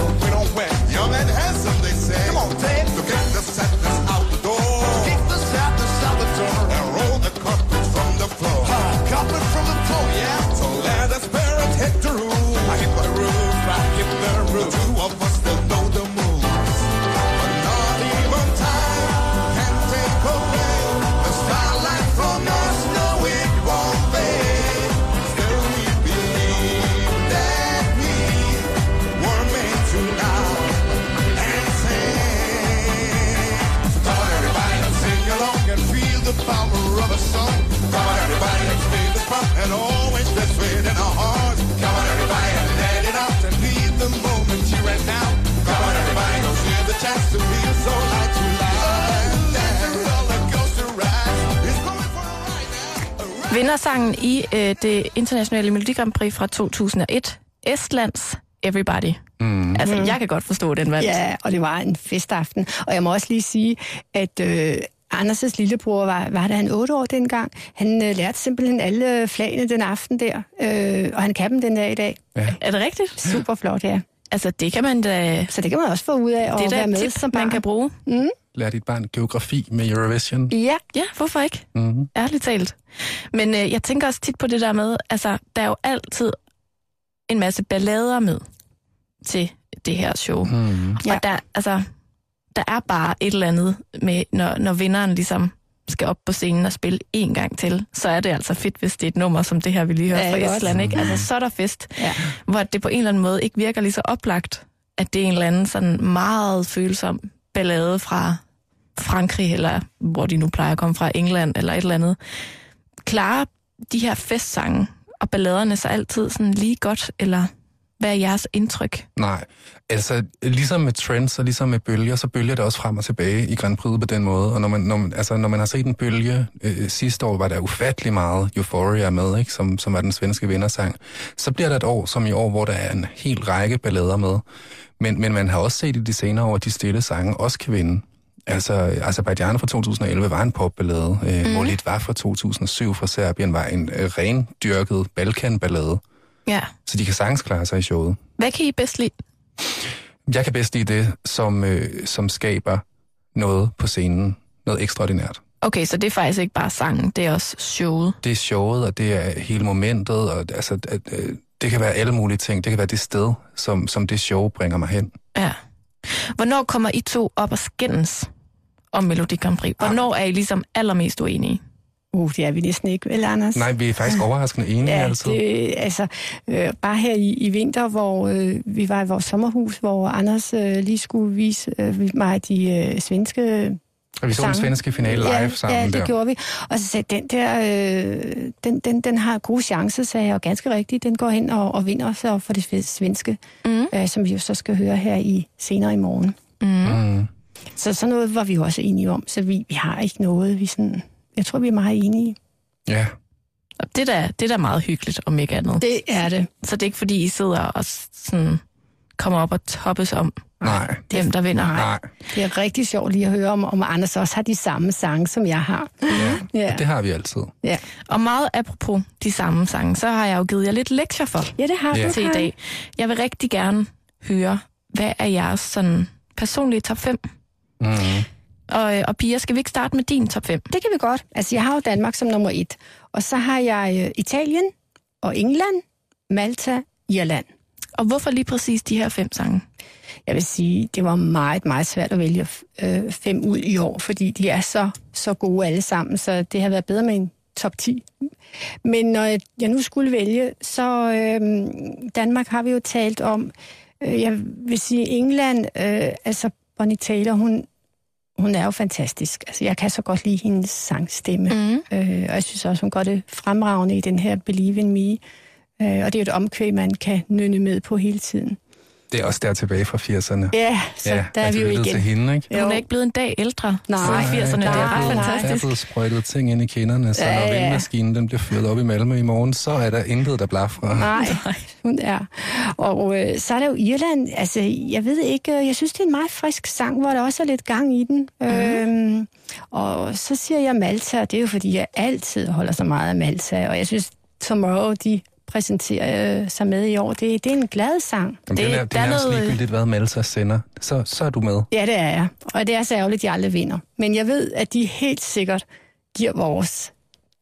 Vindersangen i øh, det internationale Melodi Grand Prix fra 2001. Estlands Everybody. Mm. Altså, jeg kan godt forstå den valg. Ja, og det var en festaften. Og jeg må også lige sige, at, øh, Anders' lillebror var, var der han otte år dengang. Han øh, lærte simpelthen alle flagene den aften der, øh, og han kan dem den dag i dag. Ja. Er det rigtigt? Super flot, ja. Altså, det kan man da... Så det kan man også få ud af at Det er da være med tip, som barn. man kan bruge. Mm. Lær dit barn geografi med Eurovision. Ja, Ja, hvorfor ikke? Mm-hmm. Ærligt talt. Men øh, jeg tænker også tit på det der med, altså, der er jo altid en masse ballader med til det her show. Mm. Ja. Ja. Og der, altså, der er bare et eller andet med, når, når vinderen ligesom skal op på scenen og spille en gang til, så er det altså fedt, hvis det er et nummer som det her, vi lige hørte Ja, fra ikke Estland. Ikke? Altså, så er der fest, ja. hvor det på en eller anden måde ikke virker lige så oplagt, at det er en eller anden sådan meget følsom ballade fra Frankrig, eller hvor de nu plejer at komme fra, England eller et eller andet. Klarer de her festsange og balladerne så altid sådan lige godt, eller hvad er jeres indtryk? Nej, altså ligesom med trends og ligesom med bølger, så bølger det også frem og tilbage i Grand Prix på den måde. Og når man, når man, altså, når man har set en bølge, øh, sidste år var der ufattelig meget Euphoria med, ikke? Som, som var den svenske vindersang. Så bliver der et år som i år, hvor der er en hel række ballader med. Men, men man har også set i de senere år, at de stille sange også kan vinde. Altså, Azerbaijan fra 2011 var en popballade. Øh, mm. Molit var fra 2007 fra Serbien var en øh, rendyrket Balkan-ballade. Ja. Så de kan sagtens klare sig i showet. Hvad kan I bedst lide? Jeg kan bedst lide det, som, øh, som skaber noget på scenen. Noget ekstraordinært. Okay, så det er faktisk ikke bare sangen, det er også showet. Det er showet, og det er hele momentet, og altså, at, øh, det kan være alle mulige ting. Det kan være det sted, som, som det show bringer mig hen. Ja. Hvornår kommer I to op og skændes om Melodi Grand Prix? Hvornår er I ligesom allermest uenige? Uh, det er vi næsten ikke, vel, Anders? Nej, vi er faktisk overraskende enige Ja, altid. det, altså, øh, bare her i, i vinter, hvor øh, vi var i vores sommerhus, hvor Anders øh, lige skulle vise øh, mig de øh, svenske Og vi så den svenske finale live ja, sammen Ja, det der. gjorde vi. Og så sagde den der, øh, den, den, den har gode chancer, sagde jeg, og ganske rigtigt, den går hen og, og vinder så for det svenske, Mm. øh, som vi jo så skal høre her i senere i morgen. Mm. Mm. Så sådan noget var vi jo også enige om, så vi, vi har ikke noget, vi sådan, jeg tror, vi er meget enige. Ja. Og det er da, det er da meget hyggeligt, om ikke andet. Det er det. Så det er ikke fordi, I sidder og sådan kommer op og toppes om, Nej. hvem der vinder. Nej. Det er rigtig sjovt lige at høre, om, om Anders også har de samme sange, som jeg har. Ja. Ja, Det har vi altid. ja. Og meget apropos de samme sange, så har jeg jo givet jer lidt lektier for ja det har Ja. du. til i dag. Jeg vil rigtig gerne høre, hvad er jeres sådan personlige top 5? Mm. Og, og Pia, skal vi ikke starte med din top 5? Det kan vi godt. Altså, jeg har jo Danmark som nummer et. Og så har jeg øh, Italien og England, Malta, Irland. Og hvorfor lige præcis de her fem sange? Jeg vil sige, det var meget, meget svært at vælge øh, fem ud i år, fordi de er så, så gode alle sammen, så det har været bedre med en top 10. Men når jeg, nu skulle vælge, så øh, Danmark har vi jo talt om. Øh, jeg vil sige, England, øh, altså Bonnie Taylor, hun, hun er jo fantastisk. Altså, jeg kan så godt lide hendes sangstemme. Mm. Øh, og jeg synes også, hun gør det fremragende i den her Believe in Me. Øh, og det er jo et omkvæd, man kan nynne med på hele tiden. Det er også der tilbage fra 80'erne. Ja, så ja, der er vi jo igen. til hende, ikke? Hun er ikke blevet en dag ældre Nej. siden 80'erne. Det er nej, ret nej. Der er fantastisk. blevet sprøjtet ting ind i kinderne, så Ja, når ja. vindmaskinen den bliver fyret op i Malmø i morgen, så er der intet, der blafrer. Nej, hun er. Og øh, så er der jo Irland. Altså, jeg ved ikke, øh, jeg synes, det er en meget frisk sang, hvor der også er lidt gang i den. Mm. Øhm, og så siger jeg Malta, og det er jo fordi, jeg altid holder så meget af Malta, og jeg synes, Tomorrow, de præsenterer øh, sig med i år. Det, det er en glad sang. Jamen, det, Det- er, det der er nærmest noget- ligegyldigt, hvad Malta sender. Så, så er du med. Ja, det er jeg. Og det er så ærgerligt, at de aldrig vinder. Men jeg ved, at de helt sikkert giver vores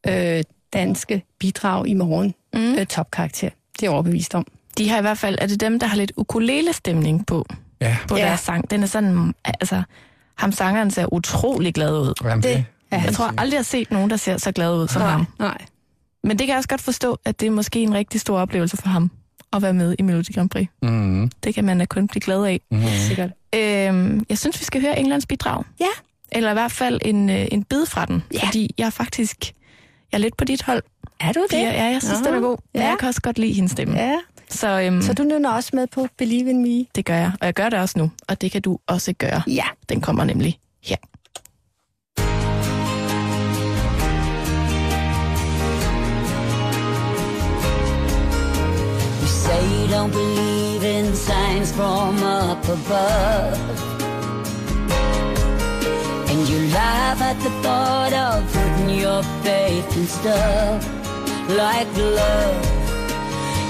øh, danske bidrag i morgen Mm. øh, topkarakter. Det er jeg overbevist om. De har i hvert fald, er det dem, der har lidt ukulele-stemning på, Ja, på Ja. deres sang? Den er sådan, altså, ham sangeren ser utrolig glad ud. Jamen, Det det, er Jeg tror aldrig, jeg har set nogen, der ser så glad ud som nej, ham. nej. Men det kan jeg også godt forstå, at det er måske en rigtig stor oplevelse for ham at være med i Melodi Grand Prix. mm, Det kan man da kun blive glad af. mm. Sikkert. Øhm, jeg synes, vi skal høre Englands bidrag. Ja. Eller i hvert fald en, øh, en bid fra den. Ja. Fordi jeg er faktisk jeg er lidt på dit hold. Er du det? Ja, jeg synes, Nå, den er god. Men ja. jeg kan også godt lide hendes stemme. Ja. Så, øhm, Så du nynner også med på Believe in Me? det gør jeg. Og jeg gør det også nu. Og det kan du også gøre. Ja. Den kommer nemlig her. Say you don't believe in signs from up above. And you laugh at the thought of putting your faith in stuff like love.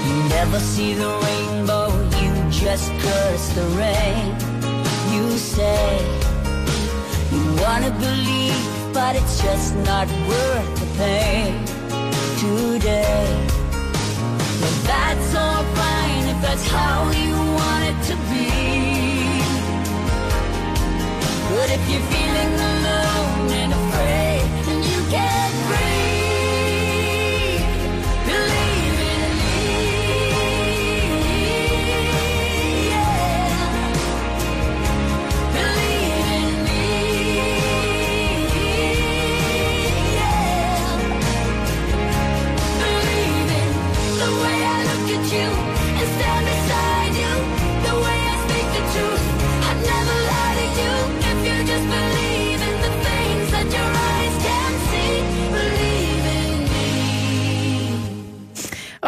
You never see the rainbow, you just curse the rain. You say you wanna believe, but it's just not worth the pain today. That's all fine if that's how you want it to be. But if you're feeling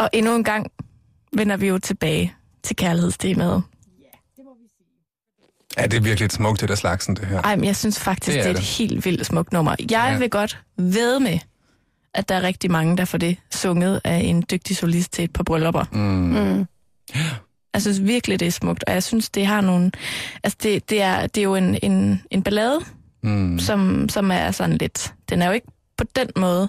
Og endnu en gang vender vi jo tilbage til kærlighedstemaet. Ja, det er virkelig et smukt, det der slagsen, det her. Ej, men jeg synes faktisk, Det det er det er et helt vildt smukt nummer. Jeg Ja. ja. vil godt ved med, at der er rigtig mange, der får det sunget af en dygtig solist til et par bryllupper. Mm. Mm. Jeg synes virkelig, det er smukt, og jeg synes, det har nogle... Altså, det, det, er, det er jo en, en, en ballade, Mm. som, som er sådan lidt... Den er jo ikke på den måde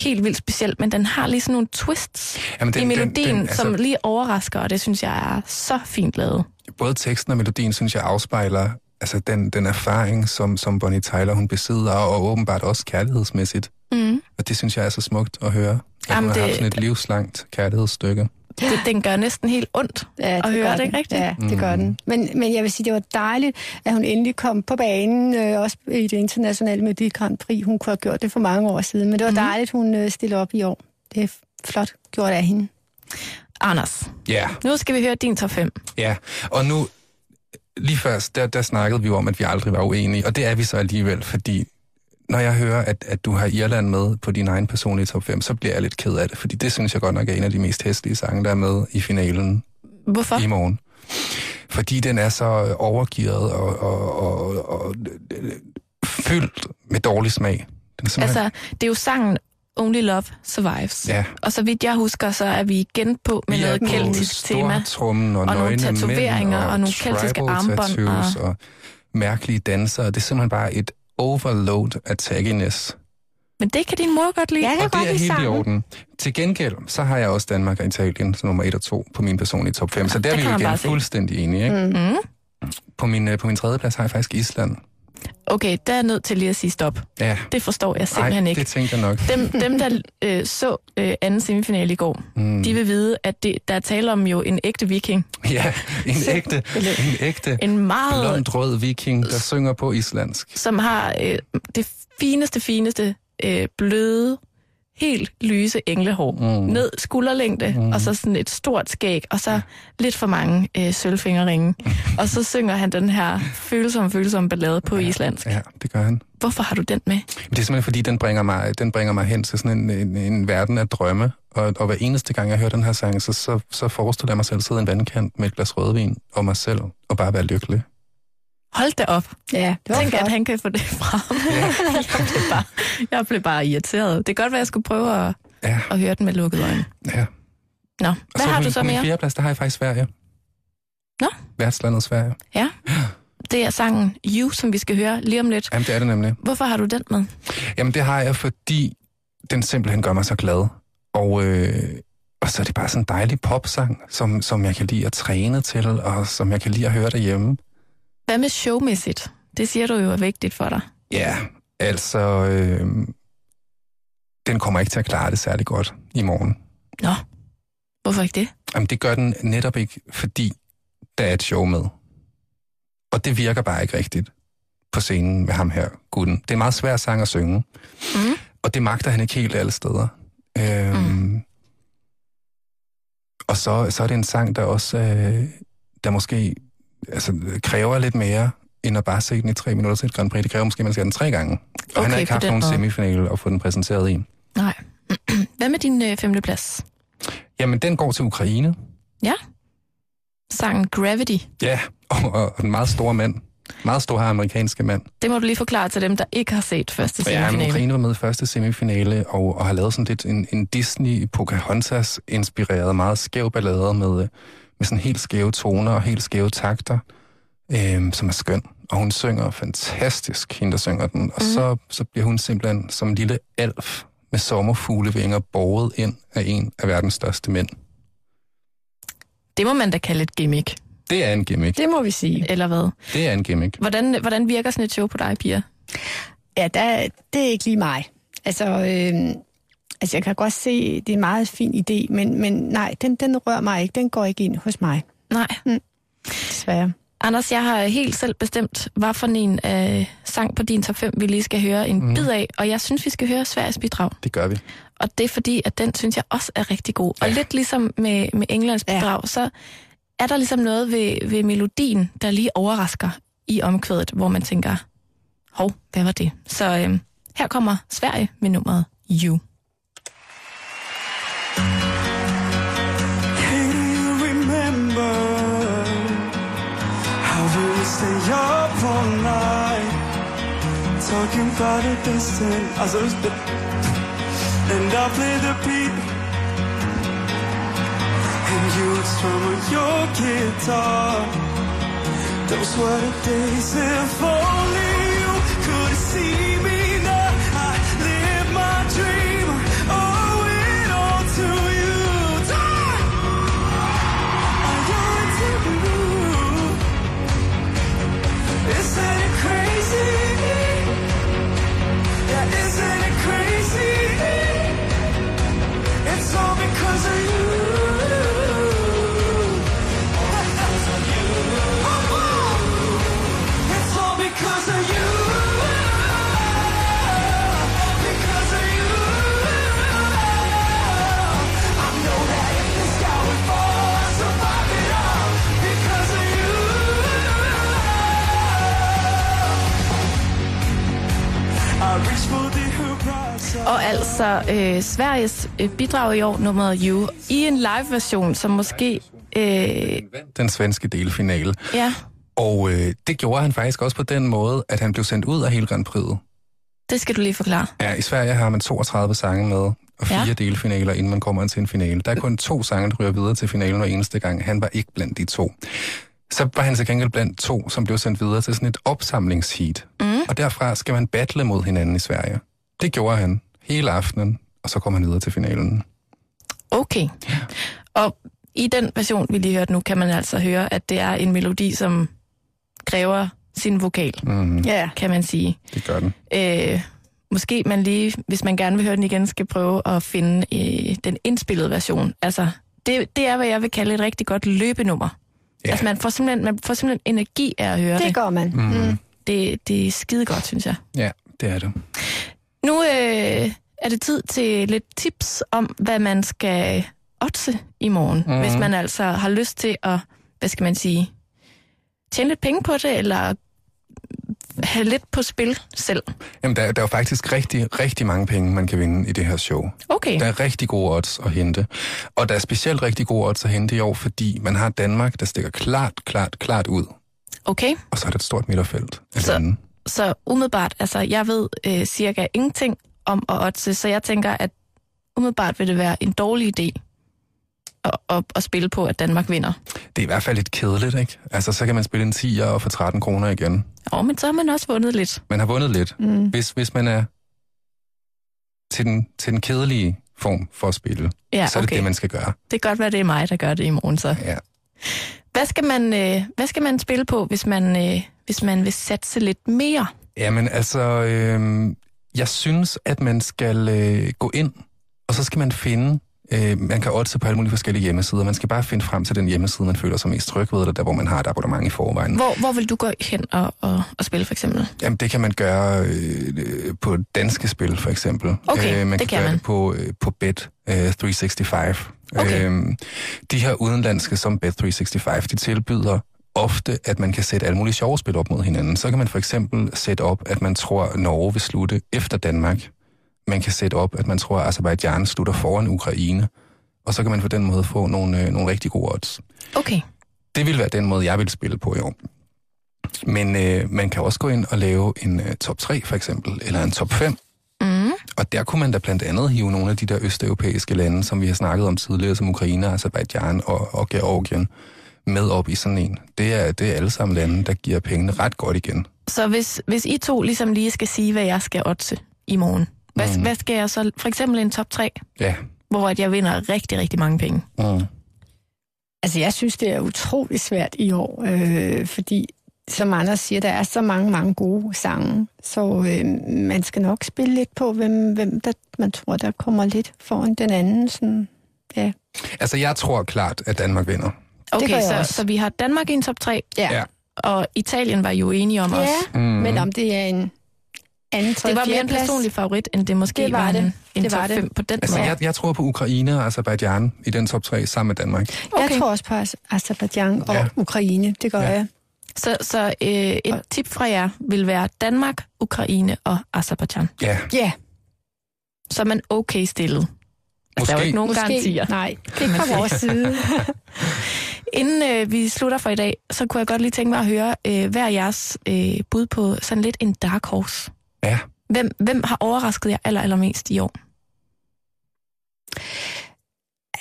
helt vildt speciel, men den har lige sådan nogle twists Jamen, i melodien, den, den, altså... som lige overrasker, og det synes jeg er så fint lavet. både teksten og melodien, synes jeg, afspejler altså den, den erfaring, som, som Bonnie Tyler hun besidder, og åbenbart også kærlighedsmæssigt. Mm. Og det synes jeg er så smukt at høre. At Jamen, hun har haft sådan et livslangt kærlighedsstykke. Det, den gør næsten helt ondt Ja, at det høre gør det, ikke rigtigt? Ja, det gør den. Men, men jeg vil sige, det var dejligt, at hun endelig kom på banen, øh, også i det internationale Melodi Grand Prix. Hun kunne have gjort det for mange år siden, men det var Mhm. dejligt, hun øh, stillede op i år. Det er flot gjort af hende. Anders, Ja, nu skal vi høre din top 5. ja. Og nu, lige først, der, der snakkede vi jo om, at vi aldrig var uenige, og det er vi så alligevel, fordi når jeg hører, at, at du har Irland med på din egen personlige top 5, så bliver jeg lidt ked af det, fordi det synes jeg godt nok er en af de mest hæslige sange, der er med i finalen Hvorfor? i morgen. Fordi den er så overgivet og, og, og, og fyldt med dårlig smag. Den er simpelthen- Altså, det er jo sangen Only Love Survives. Ja. Og så vidt jeg husker, så er vi igen på med Vi noget keltisk tema. og, og nogle tatoveringer mænd, og nogle keltiske armbånd og... og mærkelige dansere. Det er simpelthen bare et overload af tagginess. Men det kan din mor godt lide. Ja, Og det er helt i orden. Til gengæld, så har jeg også Danmark og Italien som nummer 1 og 2 på min personlige top 5. Så der er vi kan jo igen fuldstændig enige. Ikke? Mm. Mm. På, min, øh, på min tredje plads har jeg faktisk Island. Okay, der er jeg nødt til lige at sige stop. Ja, Det forstår jeg simpelthen Ej, ikke. det tænkte jeg nok. Dem, dem der øh, så øh, anden semifinale i går, Mm. de vil vide, at det, der er tale om jo en ægte viking. Ja, en ægte, en ægte En meget, blond rød viking, der synger på islandsk. som har øh, det fineste, fineste, øh, bløde, helt lyse englehår. Mm. Ned skulderlængde, Mm. og så sådan et stort skæg, og så lidt for mange øh, sølvfingerringe. og så synger han den her følsomme, følsomme ballade på islandsk. Ja, det gør han. Hvorfor har du den med? Det er simpelthen fordi, den bringer mig, den bringer mig hen til sådan en, en, en verden af drømme. Og, og hver eneste gang, jeg hører den her sang, så, så, så forestiller jeg mig selv sidde i en vandkant med et glas rødvin og mig selv, og bare være lykkelig. Hold da op. Ja, det var Tænk, flot. at han kan få det frem. jeg, blev bare, jeg blev bare irriteret. Det kan godt være, at jeg skulle prøve at, Ja, at høre den med lukkede øjne. ja. Nå, Og hvad har på du min, så på min mere? fjerde plads, der har jeg faktisk Sverige. Nå. Værtslandet Sverige. Det er sangen You, som vi skal høre lige om lidt. Jamen, det er det nemlig. Hvorfor har du den med? Jamen, det har jeg, fordi den simpelthen gør mig så glad. Og, øh, og så er det bare sådan en dejlig popsang, som, som jeg kan lide at træne til, og som jeg kan lide at høre derhjemme. Hvad med showmæssigt? Det siger du jo er vigtigt for dig. Ja, altså... Øh, den kommer ikke til at klare det særlig godt i morgen. Nå, hvorfor ikke det? Jamen, det gør den netop ikke, fordi der er et show med. Og det virker bare ikke rigtigt på scenen med ham her, gutten. Det er en meget svær sang at synge, Mm. og det magter han ikke helt alle steder. Øhm, Mm. Og så, så er det en sang, der også øh, der måske altså, kræver lidt mere, end at bare se den i tre minutter til et Grand Prix. Det kræver måske, at man skal have den tre gange. Og okay, han har ikke haft nogen måde. semifinale at få den præsenteret i. Nej. Hvad med din øh, femte plads? Jamen, den går til Ukraine. Sangen Gravity. Ja, og, og, og den meget store mand. Meget stor amerikanske mand. Det må du lige forklare til dem, der ikke har set første Ja, semifinale. Ukraine var med i første semifinale, og, og har lavet sådan lidt en, en Disney Pocahontas-inspireret, meget skæv ballade med, øh, med sådan helt skæve toner og helt skæve takter, øhm, som er skøn. Og hun synger fantastisk, hende der synger den. Og mm. så, så bliver hun simpelthen som en lille alf med sommerfuglevinger borget ind af en af verdens største mænd. Det må man da kalde et gimmick, Det er en gimmick. Det må vi sige. eller hvad? Det er en gimmick. Hvordan, hvordan virker sådan et show på dig, Pia? Ja, der, det er ikke lige mig. Altså, øh, altså, jeg kan godt se, det er en meget fin idé, men, men nej, den, den rører mig ikke. Den går ikke ind hos mig, Nej. desværre. Anders, jeg har helt selv bestemt, hvad for en øh, sang på din top 5, vi lige skal høre en mm. bid af, og jeg synes, vi skal høre Sveriges bidrag. Det gør vi. Og det er fordi, at den synes jeg også er rigtig god. Og lidt ligesom med, med Englands Ja. bidrag, så er der ligesom noget ved, ved melodien, der lige overrasker i omkvædet, hvor man tænker, hov, hvad var det? Så øh, her kommer Sverige med nummeret You. Talking about a distant others and I play the beat? And you would strum on your guitar. Those were the days if only because of altså øh, Sveriges øh, bidrag i år, nummeret You, i en live-version, som måske... Øh, Den svenske delfinale. ja, Og øh, det gjorde han faktisk også på den måde, at han blev sendt ud af hele Grand Prix'et. det skal du lige forklare. Ja, i Sverige har man 32 sange med, og fire ja. delfinaler, inden man kommer ind til en finale. Der er kun to sange, der ryger videre til finalen hver eneste gang. Han var ikke blandt de to. Så var han til gengæld blandt to, som blev sendt videre til sådan et opsamlingsheat. Mm. Og derfra skal man battle mod hinanden i Sverige. Det gjorde han hele aftenen, og så kom han videre til finalen. Okay. Og i den version, vi lige hørte nu, kan man altså høre, at det er en melodi, som kræver sin vokal, Mm, Ja, kan man sige. det gør den. Øh, måske man lige, hvis man gerne vil høre den igen, skal prøve at finde øh, den indspillede version. Altså, det, det er, hvad jeg vil kalde et rigtig godt løbenummer. Ja. Altså, man får, simpelthen, man får simpelthen energi af at høre det. det gør man. Mm. Mm. Det, det er skide godt, synes jeg. Ja, det er det. Nu øh, er det tid til lidt tips om, hvad man skal otse i morgen, mm. Mhm. hvis man altså har lyst til at, hvad skal man sige, tjene lidt penge på det, eller have lidt på spil selv. Jamen, der, der er jo faktisk rigtig, rigtig mange penge, man kan vinde i det her show. Okay, Der er rigtig gode odds at hente. Og der er specielt rigtig gode odds at hente i år, fordi man har Danmark, der stikker klart, klart, klart ud. okay. Og så er der et stort midterfelt. Så-. Så umiddelbart, altså jeg ved øh, cirka ingenting om at oddse, så jeg tænker, at umiddelbart vil det være en dårlig idé at, at, at spille på, at Danmark vinder. Det er i hvert fald lidt kedeligt, ikke? Altså, så kan man spille en 10'er og få 13 kroner igen. Og men så har man også vundet lidt. Man har vundet lidt. Mm. Hvis, hvis man er til den, til den kedelige form for at spille, Ja, så er det okay. det, man skal gøre. Det kan godt være, det er mig, der gør det i morgen så. Ja. Hvad skal man, øh, hvad skal man spille på, hvis man, øh, hvis man vil satse lidt mere? Jamen, altså, øh, jeg synes, at man skal øh, gå ind, og så skal man finde, øh, man kan oddse på alle mulige forskellige hjemmesider. Man skal bare finde frem til den hjemmeside, man føler sig mest tryg ved, eller der, hvor man har et abonnement i forvejen. Hvor, hvor vil du gå hen og, og, og spille for eksempel? Jamen, det kan man gøre øh, øh, på danske spil, for eksempel. Okay, øh, man det kan kan gøre man. det på, øh, på Bet øh, 365. Okay. Øhm, de her udenlandske som Bet 365, de tilbyder ofte, at man kan sætte alle mulige sjove spil op mod hinanden. Så kan man for eksempel sætte op, at man tror, at Norge vil slutte efter Danmark. Man kan sætte op, at man tror, at Azerbaijan slutter foran Ukraine. Og så kan man på den måde få nogle, øh, nogle rigtig gode odds. Okay. Det vil være den måde, jeg vil spille på i år. Men øh, man kan også gå ind og lave en øh, top 3 for eksempel, eller en top 5. Mm. Og der kunne man da blandt andet hive nogle af de der østeuropæiske lande, som vi har snakket om tidligere, som Ukraine, Azerbaijan og, og Georgien, med op i sådan en. Det er, det er alle sammen lande, der giver pengene ret godt igen. Så hvis, hvis I to ligesom lige skal sige, hvad jeg skal oddse i morgen, hvad, Mm. hvad skal jeg så? For eksempel en top 3, Ja. hvor at jeg vinder rigtig, rigtig mange penge. Mm. Altså, jeg synes, det er utrolig svært i år, øh, fordi, som Anders siger, der er så mange, mange gode sange, så øh, man skal nok spille lidt på, hvem, hvem der, man tror, der kommer lidt foran den anden. Sådan, ja. Altså, jeg tror klart, at Danmark vinder. Gør Okay, jeg så, også. så vi har Danmark i en top 3, Ja. Ja. og Italien var jo enige om ja, os. Mm. men om det er en anden, Det var mere en personlig favorit, end det måske Det var var det. en, en Det var top det. 5 på den Altså, måde. jeg, jeg tror på Ukraine og Azerbaijan i den top 3 sammen med Danmark. Jeg Okay. tror også på Az- Azerbaijan og Ja. Ukraine, det gør Ja. jeg. Så, så øh, et tip fra jer vil være Danmark, Ukraine og Azerbaijan. Ja, Ja, Så er man okay stillet. Altså, der er jo Måske. ikke nogen måske. garantier. Nej, det er fra vores side. Inden øh, vi slutter for i dag, så kunne jeg godt lige tænke mig at høre øh, hver jeres øh, bud på sådan lidt en dark horse. ja. Hvem, hvem har overrasket jer aller, allermest i år?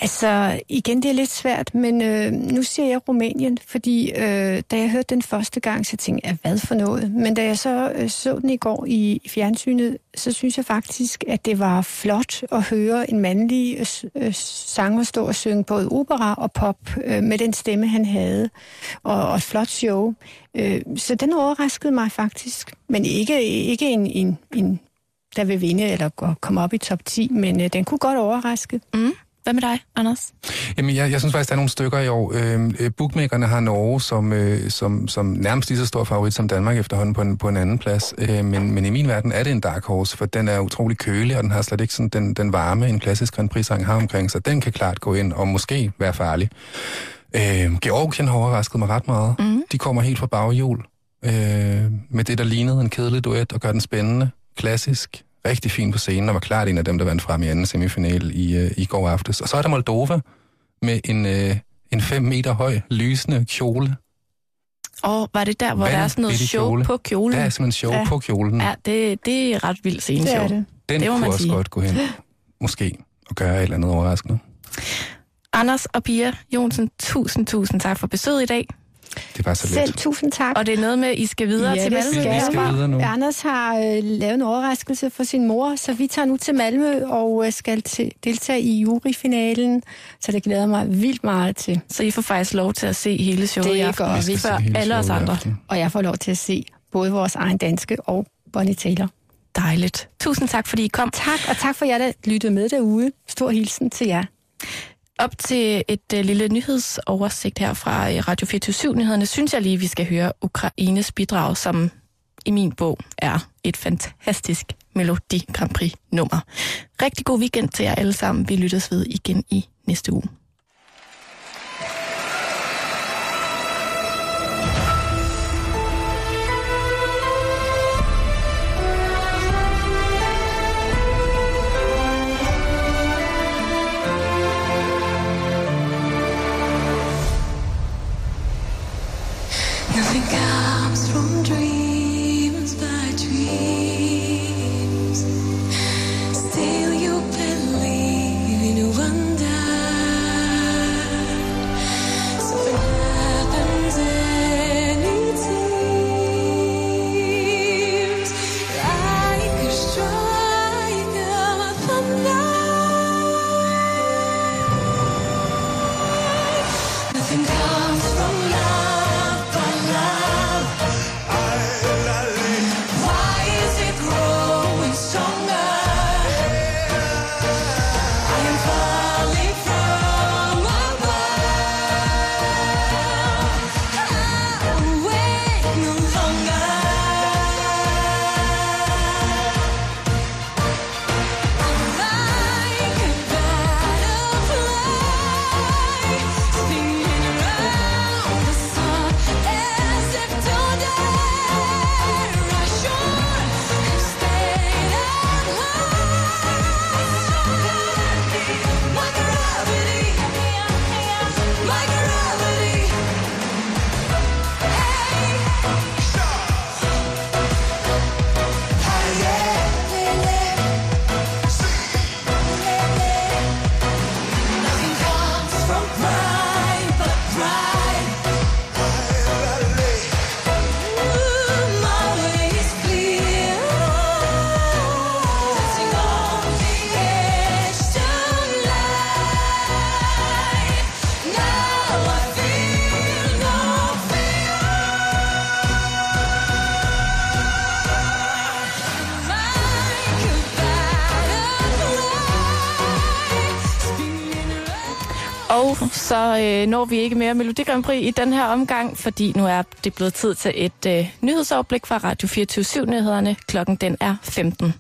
Altså, igen, det er lidt svært, men øh, nu siger jeg Rumænien, fordi øh, da jeg hørte den første gang, så tænkte jeg, hvad for noget? Men da jeg så øh, så den i går i, i fjernsynet, så synes jeg faktisk, at det var flot at høre en mandlig øh, øh, sanger stå og synge både opera og pop øh, med den stemme, han havde, og, og et flot show. Øh, så den overraskede mig faktisk, men ikke, ikke en, en, en der vil vinde eller komme op i top 10, men øh, den kunne godt overraske. Mm. Hvad med dig, Anders? Jamen, jeg, jeg synes faktisk, der er nogle stykker i år. Øh, øh, bookmakerne har Norge som, øh, som, som nærmest lige så stor favorit som Danmark efterhånden på en, på en anden plads. Øh, men, men i min verden er det en dark horse, for den er utrolig kølig, og den har slet ikke sådan den, den varme, en klassisk Grand Prix-sang har omkring sig. Den kan klart gå ind og måske være farlig. Øh, Georgien har overrasket mig ret meget. Mm. De kommer helt fra baghjul øh, med det, der lignede en kedelig duet og gør den spændende, klassisk, rigtig fin på scenen, og var klart en af dem, der vandt frem i anden semifinal i, øh, i går aftes. Og så er der Moldova med en, øh, en fem meter høj, lysende kjole. Og var det der, hvor der er sådan noget show kjole. på kjolen? Der er simpelthen show Ja. på kjolen. Ja, det, det er ret vildt Det sceneshow. er det. Den det må kunne man også sige. godt gå hen, måske, og gøre et eller andet overraskende. Anders og Pia Jonsen, tusind, tusind tak for besøget i dag. Det var så Selv lidt. tusind tak. Og det er noget med, at I skal videre ja, til Malmø. skal Vi skal videre nu. Anders har øh, lavet en overraskelse for sin mor, så vi tager nu til Malmø og øh, skal til, deltage i juryfinalen. Så det glæder mig vildt meget til. Så I får faktisk lov til at se hele showet Det i aften, gør vi. før alle os andre. Og jeg får lov til at se både vores egen danske og Bonnie Taylor. Dejligt. Tusind tak, fordi I kom. Tak, og tak for jer, der lyttede med derude. Stor hilsen til jer. Op til et uh, lille nyhedsoversigt her fra øh, Radio 24-nyhederne, synes jeg lige, vi skal høre Ukraines bidrag, som i min bog er et fantastisk Melodi Grand Prix nummer. Rigtig god weekend til jer alle sammen. Vi lyttes ved igen i næste uge. Øh, når vi ikke mere Melodi Grand Prix i den her omgang, fordi nu er det blevet tid til et øh, nyhedsoverblik fra Radio 24 nyhederne Klokken den er 15.